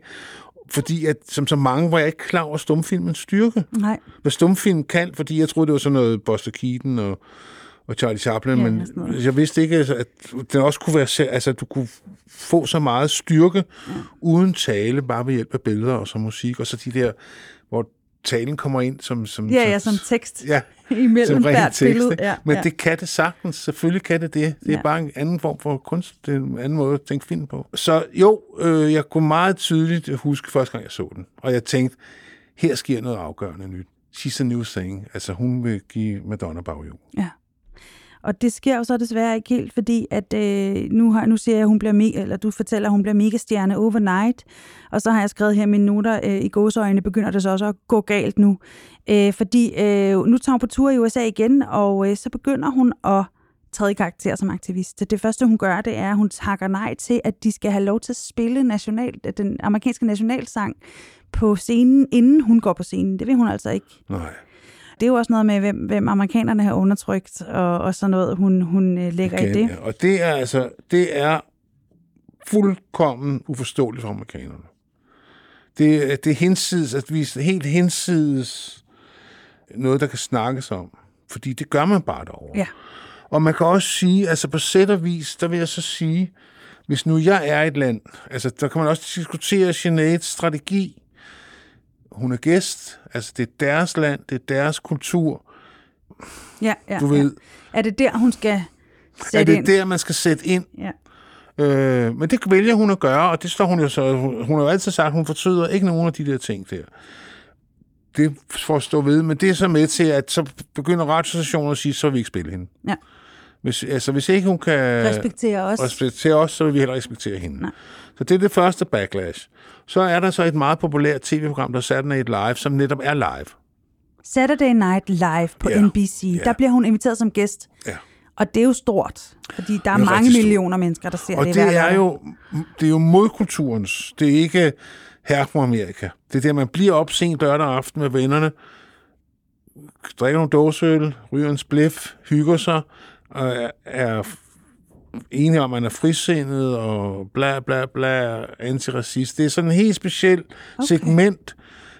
fordi at, som så mange var jeg ikke klar over stumfilmens styrke. Nej. Hvad stumfilm kan, fordi jeg troede, det var sådan noget Buster Keaton og, og Charlie Chaplin, Ja, men jeg vidste ikke, altså, at den også kunne være, altså, at du kunne få så meget styrke ja. uden tale, bare ved hjælp af billeder og så musik, og så de der, talen kommer ind som... som Ja, ja, som tekst Ja, imellem som hvert tekst, billede. Ja, Men ja. det kan det sagtens. Selvfølgelig kan det det. Det er Ja. bare en anden form for kunst. Det er en anden måde at tænke film på. Så jo, øh, jeg kunne meget tydeligt huske første gang, jeg så den. Og jeg tænkte, her sker noget afgørende nyt. She's a new thing. Altså, hun vil give Madonna baghjul. Ja. Og det sker jo så desværre ikke helt, fordi at øh, nu, har, nu ser jeg, at hun bliver me- eller du fortæller, at hun bliver megastjerne overnight. Og så har jeg skrevet her mine noter, øh, i gåsøjne begynder det så også at gå galt nu. Øh, fordi øh, nu tager hun på tur i USA igen, og øh, så begynder hun at træde i karakter som aktivist. Så det første, hun gør, det er, at hun takker nej til, at de skal have lov til at spille national, den amerikanske nationalsang på scenen, inden hun går på scenen. Det vil hun altså ikke. Nej. Det er jo også noget med, hvem, hvem amerikanerne har undertrykt, og, og sådan noget, hun, hun øh, lægger i Igen, det. ja. Og det er altså, det er fuldkommen uforståeligt for amerikanerne. Det, er- det er hensides, at vi helt hensides noget, der kan snakkes om. Fordi det gør man bare derovre. Ja. Og man kan også sige, altså på sæt og vis, der vil jeg så sige, hvis nu jeg er et land, altså der kan man også diskutere Sineads strategi. Hun er gæst, altså det er deres land, det er deres kultur. Ja, ja, Du ved- ja. Er det der, hun skal er sætte det ind? der, man skal sætte ind? Ja. Øh, men det vælger hun at gøre, og det står hun jo så... Hun, hun har jo altid sagt, at hun fortryder ikke nogen af de der ting der. Det får at stå ved, men det er så med til, at så begynder radiostationen at sige, så vil vi ikke spille hende. Ja. Hvis, altså, hvis ikke hun kan Respektere os. respektere os, så vil vi heller respektere hende. Nej. Så det er det første backlash. Så er der så et meget populært tv-program, der er Saturday Night Live, som netop er live. Saturday Night Live på Ja. NBC, Ja. der bliver hun inviteret som gæst. Ja. Og det er jo stort, fordi der er, er mange millioner mennesker, der ser Og det det hver er jo, det er jo modkulturens. Det er ikke her på Amerika. Det er der, man bliver op sent lørdag aften med vennerne, drikker nogle dåseøl, ryger en spliff, hygger sig, og er, er enige om, at man er frisindet og bla bla bla, antiracist. Det er sådan en helt speciel okay. segment,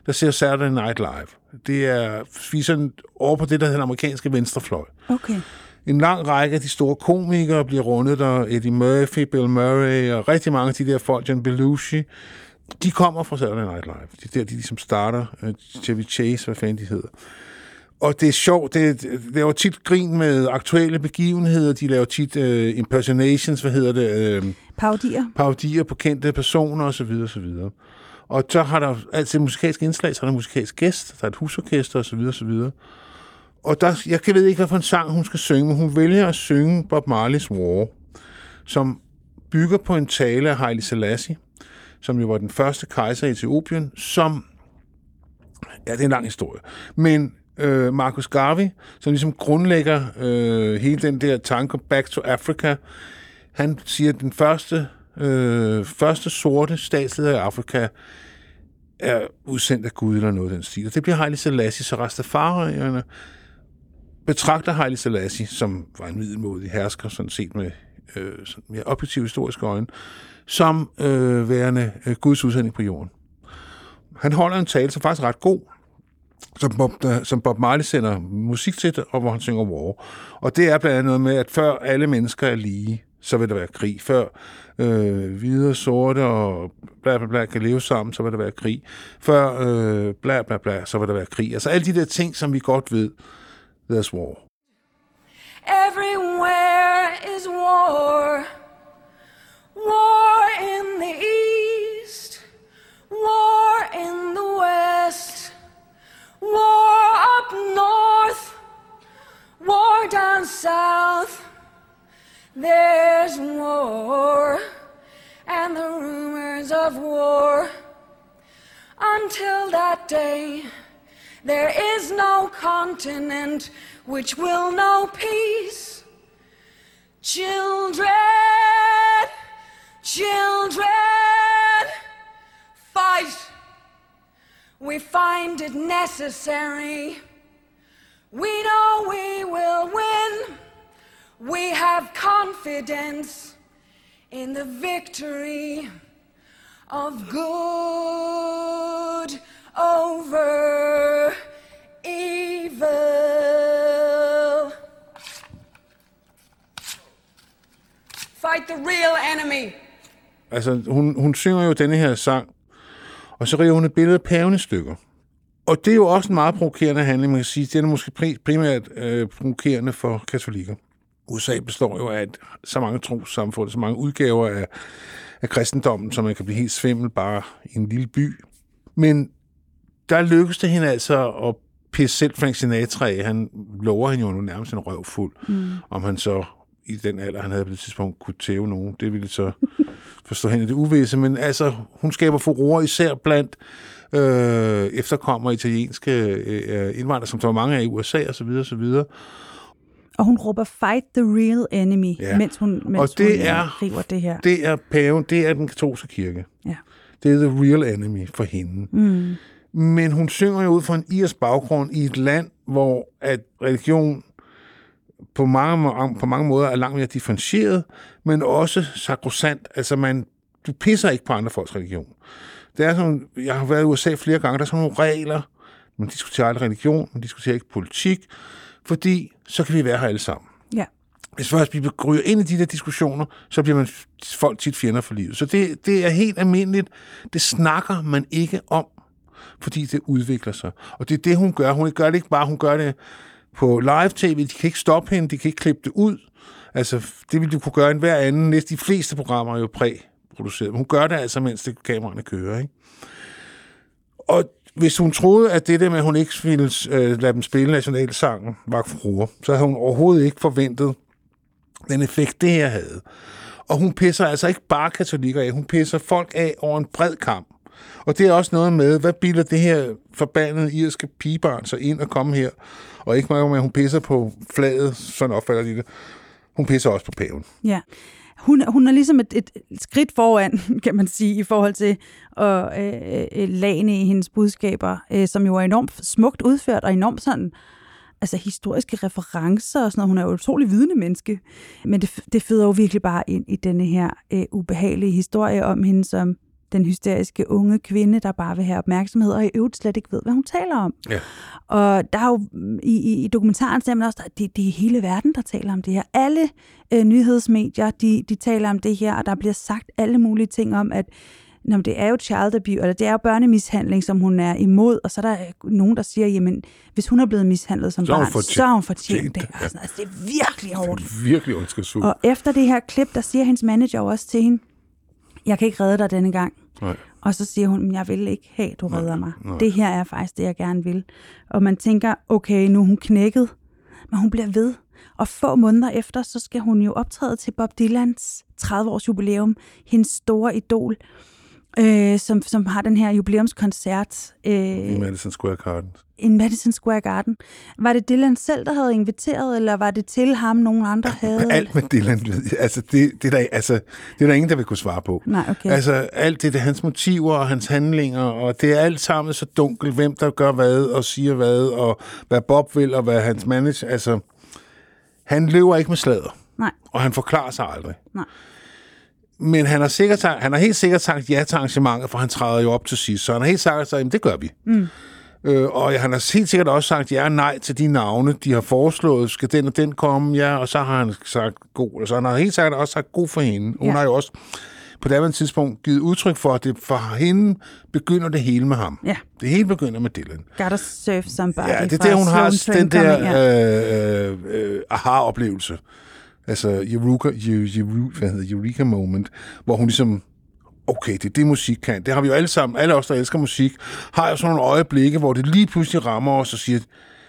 der ser Saturday Night Live. Det er, vi er sådan over på det, der hedder den amerikanske venstrefløj. Okay. En lang række af de store komikere bliver rundet der. Eddie Murphy, Bill Murray og rigtig mange af de der folk, John Belushi, de kommer fra Saturday Night Live. Det er der, de ligesom starter. Øh, Chevy Chase, hvad fanden de hedder. Og det er sjovt, det, det laver tit grin med aktuelle begivenheder, de laver tit uh, impersonations, hvad hedder det, uh, Paudier. parodier på kendte personer osv. osv. Og så har der altid et musikalsk indslag, så er der en musikalsk gæst, der er et husorkester osv. osv. Og der, jeg kan ved ikke, hvad for en sang hun skal synge, men hun vælger at synge Bob Marleys War, som bygger på en tale af Haile Selassie, som jo var den første kejser i Etiopien, som... Ja, det er en lang historie. Men øh, Marcus Garvey, som ligesom grundlægger øh, hele den der tanke Back to Africa, han siger, at den første, øh, første sorte statsleder i Afrika er udsendt af Gud eller noget af den stil. Og det bliver Haile Selassie, så Rastafarierne betragter Haile Selassie, som var en middelmodig hersker, sådan set med øh, sådan mere objektive historiske øjne, som øh, værende øh, Guds udsending på jorden. Han holder en tale, som faktisk er ret god, som Bob, der, som Bob Marley sender musik til, og hvor han synger War. Og det er blandt andet noget med, at før alle mennesker er lige, så vil der være krig. Før øh, hvide og sorte og bla bla bla kan leve sammen, så vil der være krig. Før øh, bla bla bla, så vil der være krig. Altså alle de der ting, som vi godt ved, there's war. Everywhere is war. War in the east, war up north, war down south. There's war and the rumors of war. Until that day, there is no continent which will know peace. Children, children, fight. We find it necessary. We know we will win. We have confidence in the victory of good over evil. Fight the real enemy. Altså, hun, hun synger jo denne her sang, og så river hun et billede af paven i stykker. Og det er jo også en meget provokerende handling, man kan sige. Den er måske pri- primært øh, provokerende for katolikker. USA består jo af et, så mange trossamfund, så mange udgaver af, af kristendommen, så man kan blive helt svimmel bare i en lille by. Men der lykkedes det hende altså at pisse selv Frank Sinatra af. Han lover hende jo nu nærmest en røvfuld, Mm. om han så i den alder, han havde på det tidspunkt, kunne tæve nogen. Det ville så forstå hende det uvisse, men altså, hun skaber furore især blandt øh, efterkommere italienske øh, indvandrere, som der var mange af i USA og så videre, og så videre. Og hun råber, fight the real enemy, Ja. mens hun, mens Og det hun øh, er- river det her. Det er paven, det er den katolske kirke. Ja. Det er the real enemy for hende. Mm. Men hun synger jo ud fra en irsk baggrund i et land, hvor at religion på mange, på mange måder er langt mere differentieret, men også sakrosant. Altså, man, du pisser ikke på andre folks religion. Det er sådan, jeg har været i USA flere gange, der er sådan nogle regler. Man diskuterer aldrig religion, man diskuterer ikke politik, fordi så kan vi være her alle sammen. Ja. Hvis først vi ryger ind i de der diskussioner, så bliver man folk tit fjender for livet. Så det, det er helt almindeligt. Det snakker man ikke om, fordi det udvikler sig. Og det er det, hun gør. Hun gør det ikke bare, hun gør det på live-tv. De kan ikke stoppe hende, de kan ikke klippe det ud. Altså, det ville du kunne gøre en hver anden. Næsten de fleste programmer er jo præproduceret. Men hun gør det altså, mens det kameraerne kører, ikke? Og hvis hun troede, at det der med, at hun ikke ville øh, lade dem spille nationalsangen, var fruer, så havde hun overhovedet ikke forventet den effekt, det her havde. Og hun pisser altså ikke bare katolikker af, hun pisser folk af over en bred kamp. Og det er også noget med, hvad bilder det her forbandede irske pigebarn så ind og komme her? Og ikke meget med, at hun pisser på flaget, sådan opfatter de det. Hun pisser også på paven. Ja. Hun, hun er ligesom et, et skridt foran, kan man sige, i forhold til at øh, øh, lagene i hendes budskaber, øh, som jo er enormt smukt udført og enormt sådan, altså historiske referencer og sådan noget. Hun er jo et utrolig vidende menneske. Men det, det føder jo virkelig bare ind i denne her øh, ubehagelige historie om hende som den hysteriske unge kvinde, der bare vil have opmærksomhed, og i øvrigt slet ikke ved, hvad hun taler om. Ja. Og der er jo mm, i, i, i dokumentaren ser man også, at det, det er hele verden, der taler om det her. Alle øh, nyhedsmedier, de, de taler om det her, og der bliver sagt alle mulige ting om, at Nå, det er jo child abuse, eller det er jo børnemishandling, som hun er imod, og så er der øh, nogen, der siger, jamen, hvis hun er blevet mishandlet som Så barn, fortjent- så har hun fortjent det. ja. Og sådan, altså, det er virkelig hårdt. Virkelig ondskabsfuldt. Og efter det her klip, der siger hendes manager også til hende, jeg kan ikke redde dig denne gang. Nej. Og så siger hun, "Men jeg vil ikke have, du redder mig. nej. Det her er faktisk det, jeg gerne vil. Og man tænker, okay, nu er hun knækket, men hun bliver ved. Og få måneder efter, så skal hun jo optræde til Bob Dylans 30-års jubilæum, hendes store idol, øh, som, som har den her jubilæumskoncert øh, I Madison Square Garden. I Madison Square Garden. Var det Dylan selv, der havde inviteret, eller var det til ham, nogen andre havde? Alt med Dylan, altså det, det, er der, altså, det er der ingen, der vil kunne svare på. Nej, okay. Altså alt det, det hans motiver og hans handlinger, og det er alt sammen så dunkelt, hvem der gør hvad og siger hvad, og hvad Bob vil, og hvad hans manager... Altså, han løber ikke med slader, Nej, og han forklarer sig aldrig. nej. Men han har, sikkert, han har helt sikkert sagt ja til arrangementet, for han træder jo op til sidst. Så han har helt sikkert sagt, at det gør vi. Mm. Øh, og han har helt sikkert også sagt ja og nej til de navne, de har foreslået. Skal den og den komme? Ja, og så har han sagt god. Så han har helt sikkert også sagt god for hende. Hun Ja. har jo også på det tidspunkt givet udtryk for, at det for hende begynder det hele med ham. Ja. Det hele begynder med Dylan. Gotta serve somebody. Ja, det er der, hun har den der øh, øh, øh, aha-oplevelse. Altså Eureka, Eu- Eu- hvad hedder, Eureka moment, hvor hun ligesom, okay, det er det, musik kan. Det har vi jo alle sammen, alle os, der elsker musik, har jo sådan nogle øjeblikke, hvor det lige pludselig rammer os og siger,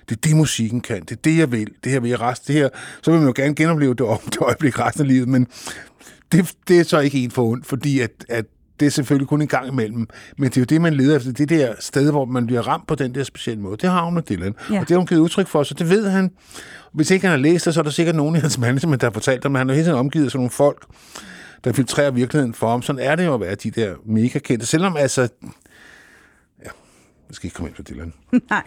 det er det, musikken kan. Det er det, jeg vil. Det her vil jeg resten. Det her, så vil man jo gerne genopleve det, om, det øjeblik resten af livet, men det, det er så ikke en for ondt, fordi at, at det er selvfølgelig kun en gang imellem. Men det er jo det, man leder efter. Det der sted, hvor man bliver ramt på den der specielle måde. Det har hun med Dylan. Ja. Og det har hun givet udtryk for, så det ved han. Hvis ikke han har læst det, så er der sikkert nogen i hans management, der har fortalt ham, men han er hele tiden omgivet af sådan nogle folk, der filtrerer virkeligheden for ham. Sådan er det jo at være de der mega kendte. Selvom altså... Ja, jeg skal ikke komme ind på Dylan. Nej,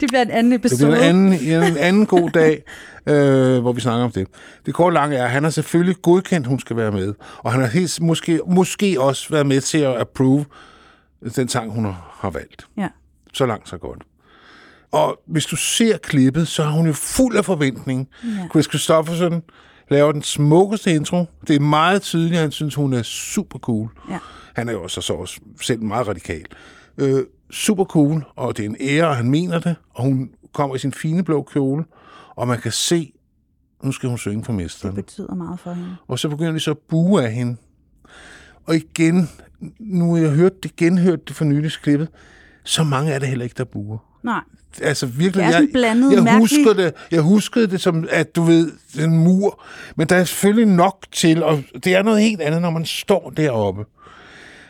det bliver en anden Det episode. bliver en anden, en anden god dag, øh, hvor vi snakker om det. Det korte lange er, at han har selvfølgelig godkendt, hun skal være med. Og han har helt, måske, måske også været med til at approve den sang, hun har, har valgt. Ja. Så langt, så godt. Og hvis du ser klippet, så er hun jo fuld af forventning. Ja. Chris Christofferson laver den smukkeste intro. Det er meget tydeligt, at han synes, hun er super cool. Ja. Han er jo også, så også selv meget radikal. Øh, super cool, og det er en ære, og han mener det. Og hun kommer i sin fine blå kjole, og man kan se, nu skal hun synge for mesteren. Det betyder meget for hende. Og så begynder de så at bue af hende. Og igen, nu har jeg hørt det, genhørt det for nylig klippet, så mange er det heller ikke, der buer. Nej. Altså virkelig, sådan jeg, blandet, jeg, mærkeligt. husker det, jeg huskede det som, at du ved, en mur. Men der er selvfølgelig nok til, og det er noget helt andet, når man står deroppe.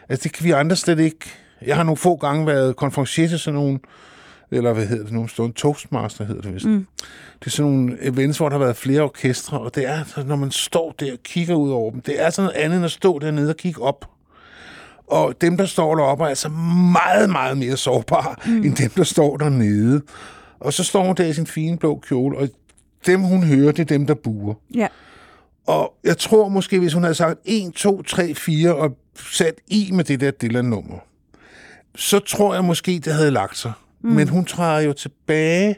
Altså det kan vi andre slet ikke. Jeg har nogle få gange været konferencier til sådan nogle, eller hvad hedder det nu, stående toastmaster hedder det vist. Mm. Det er sådan nogle events, hvor der har været flere orkestre, og det er, når man står der og kigger ud over dem, det er sådan noget andet end at stå dernede og kigge op. Og dem, der står deroppe, er altså meget, meget mere sårbare, mm. end dem, der står dernede. Og så står hun der i sin fine blå kjole, og dem, hun hører, det er dem, der buer. Ja. Og jeg tror måske, hvis hun havde sagt 1, 2, 3, 4 og sat i med det der Dylan-nummer, så tror jeg måske, det havde lagt sig. Mm. Men hun træder jo tilbage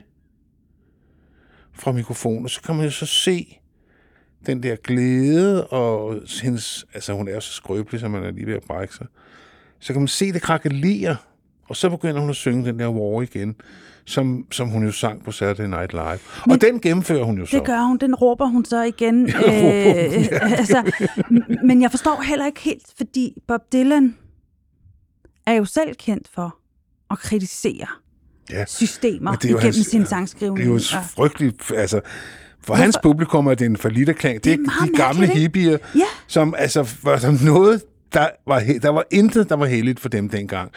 fra mikrofonen, og så kan man jo så se den der glæde, og hendes, altså hun er jo så skrøbelig, så man er lige ved at brække sig. Så kan man se det krakelere, og så begynder hun at synge den der War igen, som, som hun jo sang på Saturday Night Live. Men og den gennemfører hun jo så. Det gør hun, den råber hun så igen. Ja. altså, men jeg forstår heller ikke helt, fordi Bob Dylan er jo selv kendt for at kritisere ja. systemer det er igennem hans- sin sangskrivning. Det er jo frygteligt, altså... For hans publikum er det en forlitterklang. Det er, meget de gamle hippier, Ja. som altså var som noget, der var, der var intet, der var heldigt for dem dengang.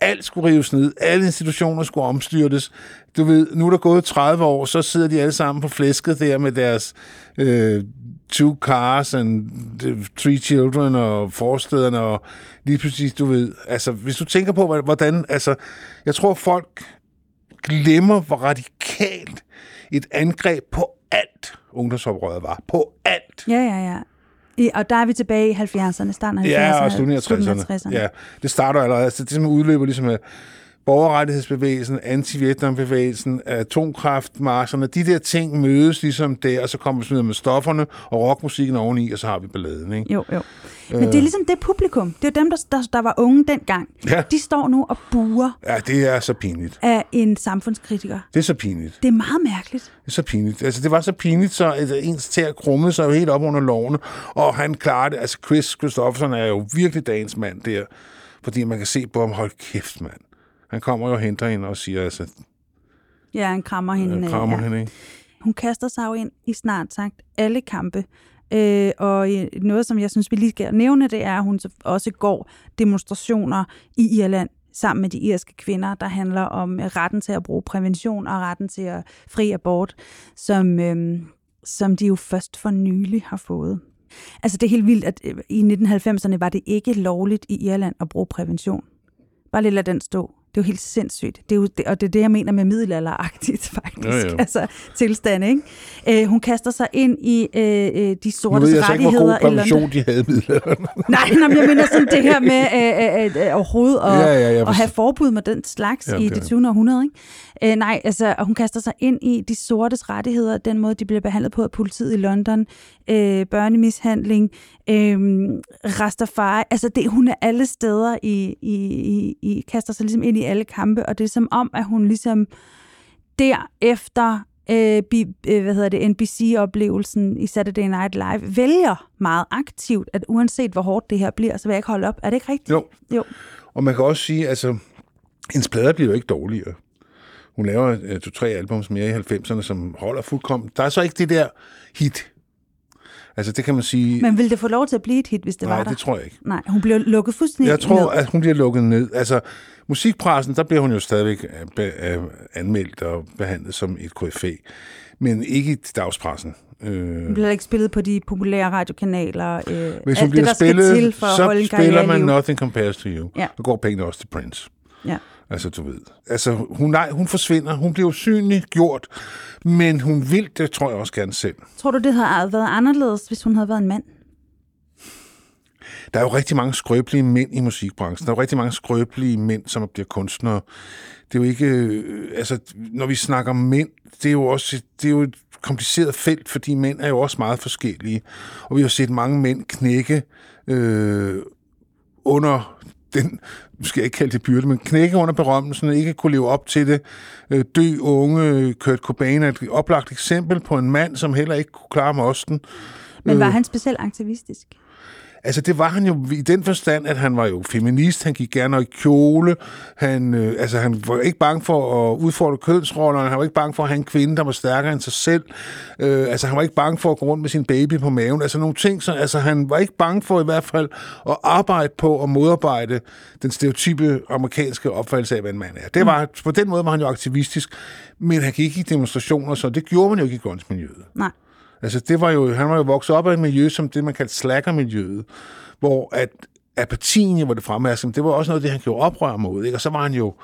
Alt skulle rives ned, alle institutioner skulle omstyrtes. Du ved, nu er der gået 30 år, så sidder de alle sammen på flæsket der med deres øh, two cars and the three children og forstederne og lige pludselig, du ved, altså hvis du tænker på, hvordan, altså, jeg tror folk glemmer, hvor radikalt et angreb på alt ungdomsoprøret var. På alt. Ja, ja, ja. I, og der er vi tilbage i 70'erne, starten af 70'erne. Ja, og slutningen af slutningen 60'erne. 60'erne. Ja, det starter allerede. Altså, det simpelthen udløber ligesom af borgerrettighedsbevægelsen, anti-Vietnam-bevægelsen, atomkraftmarscherne, de der ting mødes ligesom der, og så kommer vi med stofferne og rockmusikken oveni, og så har vi balladen, ikke? Jo, jo. Men det er ligesom det publikum. Det er dem, der, der, der var unge dengang. Ja. De står nu og buer Ja, det er så pinligt. af en samfundskritiker. Det er så pinligt. Det er meget mærkeligt. Det er så pinligt. Altså, det var så pinligt, så at ens tær krummede sig jo helt op under lovene, og han klarede det. Altså, Chris Christofferson er jo virkelig dagens mand der, fordi man kan se på ham, hold kæft, mand. Han kommer jo og henter hende og siger, altså, Ja, han krammer hende. jeg krammer ja. hende, ikke? Hun kaster sig jo ind i snart sagt alle kampe. Øh, og øh, noget, som jeg synes, vi lige skal nævne, det er, at hun også går demonstrationer i Irland sammen med de irske kvinder, der handler om øh, retten til at bruge prævention og retten til at fri abort, som, øh, som de jo først for nylig har fået. Altså det er helt vildt, at øh, i 1990'erne var det ikke lovligt i Irland at bruge prævention. Bare lidt lad den stå. Det er jo helt sindssygt. Det er jo, det, og det er det, jeg mener med middelalderagtigt, faktisk. Jo, jo. Altså tilstande, ikke? Øh, hun kaster sig ind i øh, øh, de Nu sortes ved jeg så ikke, hvor god rettigheder i prævention de havde i middelalderen. Nej, nej, men jeg mener sådan det her med øh, øh, øh, overhovedet at, Ja, ja, at have forbud med den slags Ja, i det 20. århundrede. Ikke? Øh, nej, altså og hun kaster sig ind i de sortes rettigheder, den måde, de bliver behandlet på af politiet i London, øh, børnemishandling, øh, Rastafari, altså det, hun er alle steder i, i, i, i, kaster sig ligesom ind i alle kampe, og det er som om, at hun ligesom derefter øh, bi, øh, hvad hedder det, NBC-oplevelsen i Saturday Night Live, vælger meget aktivt, at uanset hvor hårdt det her bliver, så vil jeg ikke holde op. Er det ikke rigtigt? Jo. Jo. Og man kan også sige, altså, hendes plader bliver jo ikke dårligere. Hun laver øh, to-tre albums mere i 90'erne, som holder fuldkommen. Der er så ikke det der hit. Altså, det kan man sige... Men ville det få lov til at blive et hit, hvis det Nej, var der? det tror jeg ikke. Nej, hun blev lukket fuldstændig Jeg tror, ned. at hun bliver lukket ned. Altså, musikpressen, der bliver hun jo stadigvæk øh, øh, anmeldt og behandlet som et KFA. Men ikke i dagspressen. Øh, Hun bliver ikke spillet på de populære radiokanaler. Øh, hvis hun bliver det, der spillet, til for at så en spiller man. Nothing Compares to You. Ja. Så går pengene også til Prince. Ja. Altså, du ved. Altså, hun, nej, hun forsvinder. Hun bliver usynlig gjort. Men hun vil det, tror jeg også gerne selv. Tror du, det havde været anderledes, hvis hun havde været en mand? Der er jo rigtig mange skrøbelige mænd i musikbranchen. Der er jo rigtig mange skrøbelige mænd, som bliver kunstnere. Det er jo ikke... Øh, altså, når vi snakker mænd, det er jo også det er jo et kompliceret felt, fordi mænd er jo også meget forskellige. Og vi har set mange mænd knække øh, under den, skal jeg ikke kalde det byrde, men knække under berømmelsen, ikke kunne leve op til det. Øh, dø unge, Kurt Cobain er et oplagt eksempel på en mand, som heller ikke kunne klare mosten. Men var Øh, han specielt aktivistisk? Altså, det var han jo i den forstand, at han var jo feminist, han gik gerne i kjole, han, øh, altså, han var ikke bange for at udfordre kønsrollerne, han var ikke bange for at have en kvinde, der var stærkere end sig selv, øh, altså, han var ikke bange for at gå rundt med sin baby på maven, altså nogle ting, så, altså, han var ikke bange for i hvert fald at arbejde på at modarbejde den stereotype amerikanske opfattelse af, hvad en mand er. Det var, på den måde var han jo aktivistisk, men han gik ikke i demonstrationer, så det gjorde man jo ikke i grunge-miljøet. Nej. Altså, det var jo, han var jo vokset op af et miljø, som det, man kaldte slacker-miljøet, hvor at apatien var det fremherskende, det var også noget det, han gjorde oprør mod, ikke? Og så var han jo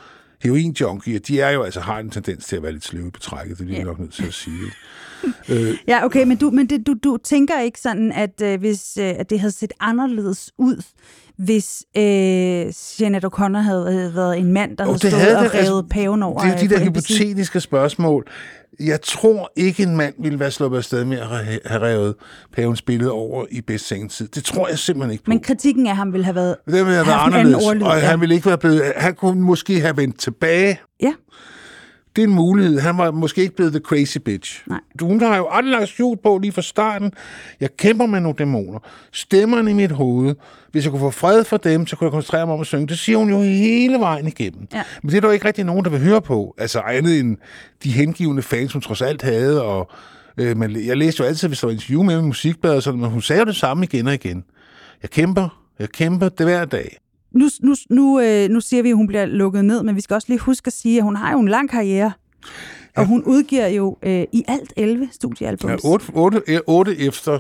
heroin-junkie, og de er jo altså har en tendens til at være lidt sløve betrækket, det er vi Ja. nok nødt til at sige. Øh, Ja, okay, men du, men det, du, du tænker ikke sådan, at øh, hvis øh, at det havde set anderledes ud, hvis øh, Jeanette O'Connor havde været en mand, der havde stået og revet paven over. Det er de der hypotetiske spørgsmål. Jeg tror ikke, en mand ville være sluppet afsted med at have- revet pavens billede over i bedst sengetid. Det tror jeg simpelthen ikke på. Men kritikken af ham ville have været, Det ville have været en anden anderledes, ordlyd, og ja. han ville ikke være blevet... Han kunne måske have vendt tilbage. Ja. Det er en mulighed. Han var måske ikke blevet the crazy bitch. Nej. Hun har jo aldrig lagt skjult på lige fra starten. Jeg kæmper med nogle dæmoner. Stemmerne i mit hoved. Hvis jeg kunne få fred for dem, så kunne jeg koncentrere mig om at synge. Det siger hun jo hele vejen igennem. Ja. Men det er der jo ikke rigtig nogen, der vil høre på. Altså andet end de hengivende fans, hun trods alt havde. Og, øh, men jeg læste jo altid, hvis der var interview med hende i musikbladet, sådan, men hun sagde jo det samme igen og igen. Jeg kæmper. Jeg kæmper det hver dag. Nu, nu, nu, øh, nu siger vi, at hun bliver lukket ned, men vi skal også lige huske at sige, at hun har jo en lang karriere. Og hun udgiver jo øh, i alt 11 studiealbums. Ja, 8, 8, 8 efter,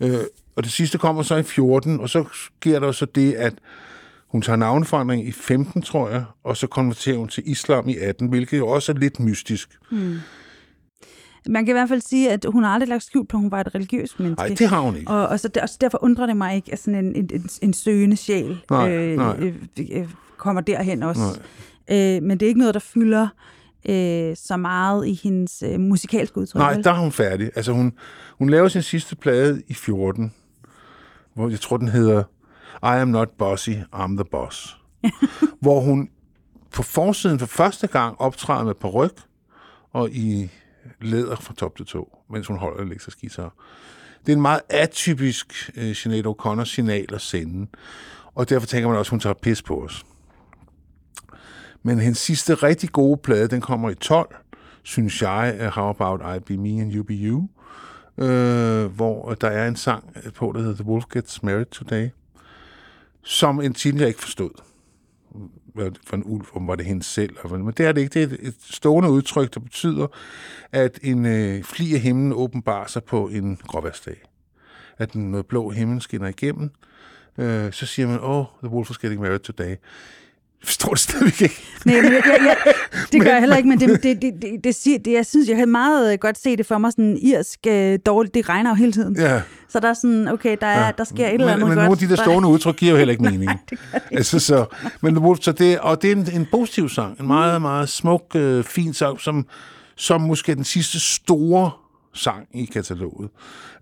øh, og det sidste kommer så i 14, og så sker der så det, at hun tager navneforandring i 15, tror jeg, og så konverterer hun til islam i 18, hvilket jo også er lidt mystisk. Hmm. Man kan i hvert fald sige, at hun har aldrig lagt skjult på, at hun var et religiøst menneske. Nej, det har hun ikke. Og, og, så, der, og så derfor undrer det mig ikke, at sådan en, en, en, en søgende sjæl Nej, nej. Øh, øh, kommer derhen også. Øh, men det er ikke noget, der fylder øh, så meget i hendes øh, musikalske udtryk. Nej, der er hun færdig. Altså, hun, hun laver sin sidste plade i 14, hvor jeg tror, den hedder I am not bossy, I'm the boss. hvor hun på forsiden for første gang optræder med paryk og i læder fra top til to, mens hun holder elektrisk guitar. Det er en meget atypisk øh, Sinead O'Connor signal at sende, og derfor tænker man også, at hun tager pis på os. Men hendes sidste rigtig gode plade, den kommer i 12, synes jeg, How About I Be Me and You Be You, øh, hvor der er en sang på, der hedder The Wolf Gets Married Today, som en titel, jeg ikke forstod. Hvad for en ulv, om var det hende selv. og Men det er det ikke. Det er et- et stående udtryk, der betyder, at en øh, fli af himlen åbenbarer sig på en gråværsdag. At den noget blå himmel skinner igennem. Øh, så siger man, oh, the wolf is getting married today. Forstår det stadigvæk ikke. Nej, men jeg, jeg, jeg, det gør jeg Men- heller ikke, men det, det, det, det, det, siger, det, jeg synes, jeg kan meget øh, godt se det for mig, sådan irsk øh, dårligt, det regner jo hele tiden. Ja. Så der er sådan, okay, der, er, Ja. der sker et eller men, andet Men godt. nogle af de der stående udtryk giver jo heller ikke mening. altså, så, men så det, og det er en, en positiv sang. En meget, meget smuk, øh, fin sang, som, som måske er den sidste store sang i kataloget.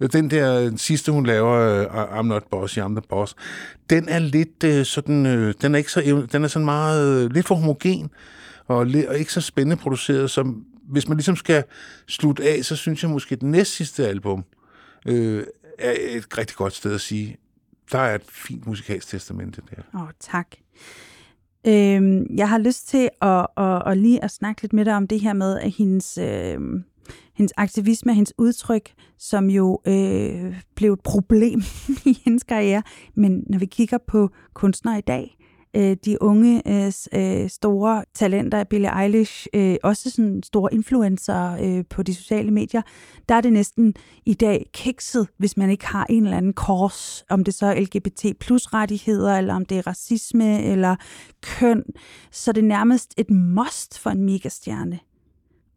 Øh, den der den sidste, hun laver, øh, I'm not boss, I'm the boss, den er lidt sådan, den er ikke så, den er sådan meget, lidt for homogen, og, og ikke så spændende produceret, som hvis man ligesom skal slutte af, så synes jeg måske, at det næst sidste album øh, er et rigtig godt sted at sige, der er et fint musikalsk testamente der. Åh, oh, tak. Øhm, jeg har lyst til at, at, at lige at snakke lidt med dig om det her med, at hendes, øh, hendes aktivisme, hendes udtryk, som jo øh, blev et problem i hendes karriere. Men når vi kigger på kunstnere i dag, øh, de unge øh, øh, store talenter, Billie Eilish, øh, også sådan store influencer øh, på de sociale medier, der er det næsten i dag kikset, hvis man ikke har en eller anden kors, om det så er LGBT plus rettigheder, eller om det er racisme, eller køn, så er det nærmest et must for en megastjerne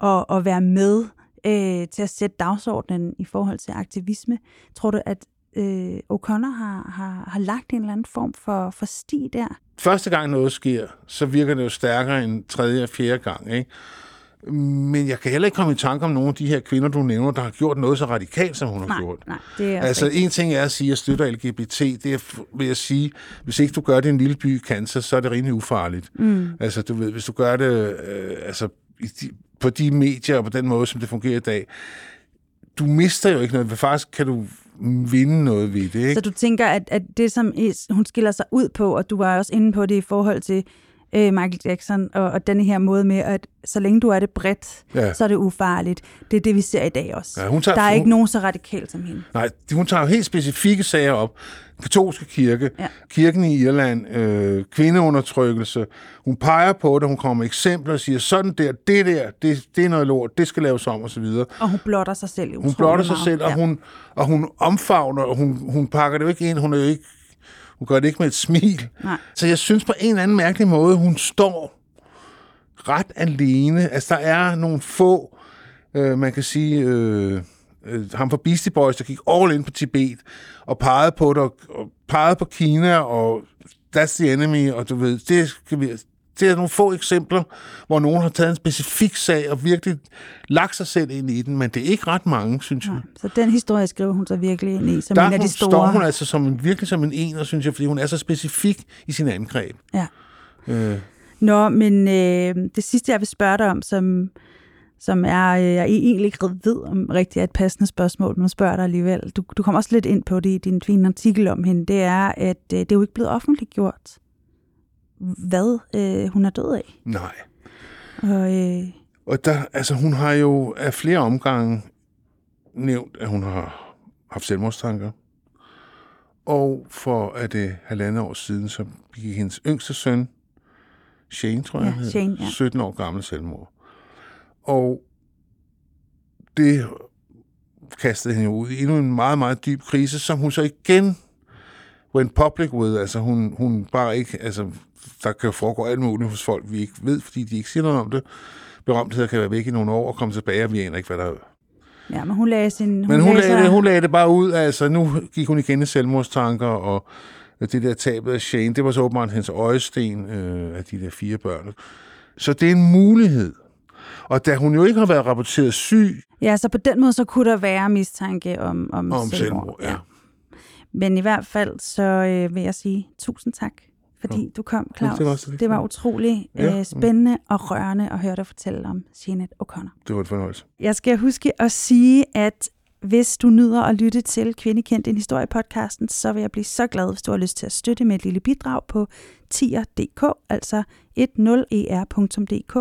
at, at være med øh, til at sætte dagsordenen i forhold til aktivisme. Tror du, at øh, O'Connor har, har, har lagt en eller anden form for, for sti der? Første gang noget sker, så virker det jo stærkere end tredje og fjerde gang, ikke? Men jeg kan heller ikke komme i tanke om nogle af de her kvinder, du nævner, der har gjort noget så radikalt, som hun har Nej, gjort. nej, det er Altså, rigtigt. en ting er at sige, at jeg støtter LGBT. Det er, vil jeg sige, hvis ikke du gør det i en lille by i Kansas, så er det rimelig ufarligt. Mm. Altså, du ved, hvis du gør det øh, altså, på de medier og på den måde, som det fungerer i dag, du mister jo ikke noget. Faktisk kan du vinde noget ved det. Ikke? Så du tænker, at, at det, som hun skiller sig ud på, og du var også inde på det i forhold til øh, Michael Jackson, og, og denne her måde med, at så længe du er det bredt, Ja. ja. så er det ufarligt. Det er det, vi ser i dag også. Ja, hun tager- Der er hun- ikke nogen så radikal som hende. Nej, hun tager jo helt specifikke sager op. Katolske kirke, ja. Ja. kirken i Irland, øh, kvindeundertrykkelse. Hun peger på det, hun kommer med eksempler og siger, sådan der, det der, det, det er noget lort, det skal laves om, og så videre. Og hun blotter sig selv Hun blotter sig selv, og, hun, og hun omfavner, og hun, hun pakker det jo ikke ind, hun er jo ikke, hun gør det ikke med et smil. Nej. Så jeg synes på en eller anden mærkelig måde, hun står ret alene. Altså, der er nogle få, øh, man kan sige, øh, øh, ham fra Beastie Boys, der gik all in på Tibet, og pegede på det, og, og pegede på Kina, og that's the enemy, og du ved, det skal vi... Det er nogle få eksempler, hvor nogen har taget en specifik sag og virkelig lagt sig selv ind i den, men det er ikke ret mange, synes jeg. Så den historie skriver hun så virkelig ind i, som Der en af de store. står hun altså som en, virkelig som en ener, synes jeg, fordi hun er så specifik i sin angreb. Ja. Øh, Nå, men øh, det sidste, jeg vil spørge dig om, som, som er, øh, jeg egentlig ikke ved om rigtig er et passende spørgsmål, men spørger dig alligevel. Du, du kommer også lidt ind på det i din fine artikel om hende. Det er, at øh, det er jo ikke blevet offentliggjort, hvad øh, hun er død af. nej. Og, øh, Og der, altså, hun har jo af flere omgange nævnt, at hun har haft selvmordstanker. Og for at det halvandet år siden, så begik hendes yngste søn, Shane, tror jeg, Ja, Shane, ja. 17 år gammel selvmord. Og det kastede hende ud i endnu en meget, meget dyb krise, som hun så igen went public with. Altså hun, hun bare ikke, altså der kan foregå alt muligt hos folk, vi ikke ved, fordi de ikke siger noget om det. Berømtheder kan være væk i nogle år og komme tilbage, og vi aner ikke, hvad der er. ja, men hun lagde sin... Men hun, lagde lagde, det, hun lagde det bare ud, altså nu gik hun igen i selvmordstanker, og det der tabet af Shane, det var så åbenbart hendes øjesten øh, af de der fire børn. Så det er en mulighed. Og da hun jo ikke har været rapporteret syg Ja, så på den måde, så kunne der være mistanke om, om, om selvmord, ja. Men i hvert fald, så øh, vil jeg sige tusind tak, fordi du kom, Ja, Claus. det var så det var utrolig Ja. øh, spændende og rørende at høre dig fortælle om Jeanette O'Connor. det var en fornøjelse. Jeg skal huske at sige, at hvis du nyder at lytte til Kvindekendt en historie podcasten, så vil jeg blive så glad, hvis du har lyst til at støtte med et lille bidrag på tier.dk, altså 10er.dk.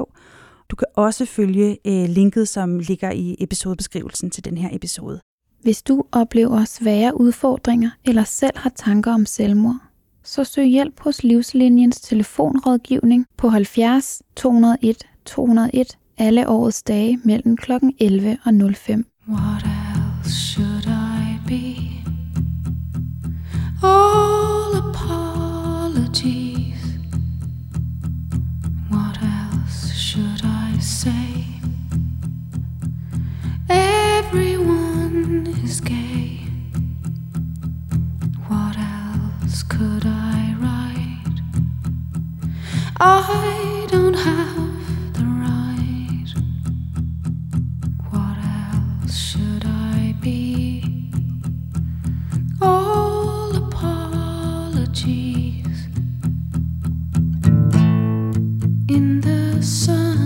Du kan også følge øh, linket, som ligger i episodebeskrivelsen til den her episode. Hvis du oplever svære udfordringer eller selv har tanker om selvmord, så søg hjælp hos Livslinjens telefonrådgivning på 70 201 201 alle årets dage mellem kl. 11 og 05. What else should I be? All apologies. What else should I say? Everyone is gay. What else could I write? I don't have the right. What else should I be? All apologies. In the sun,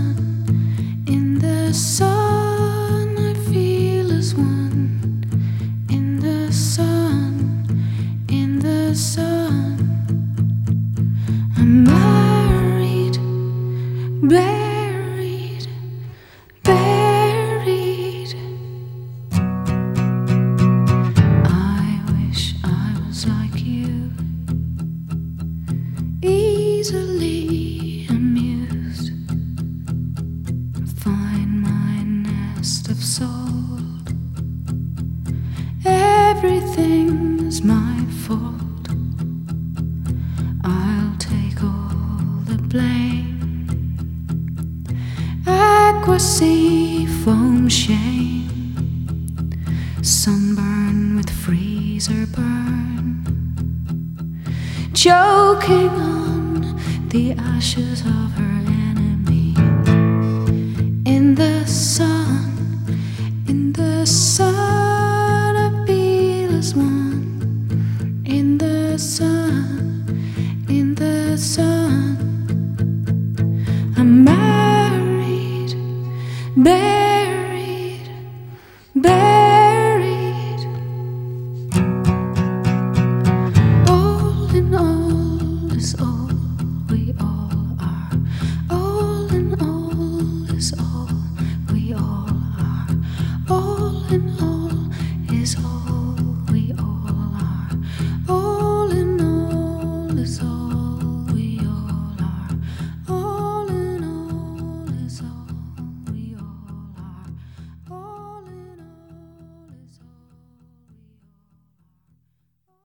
ashes of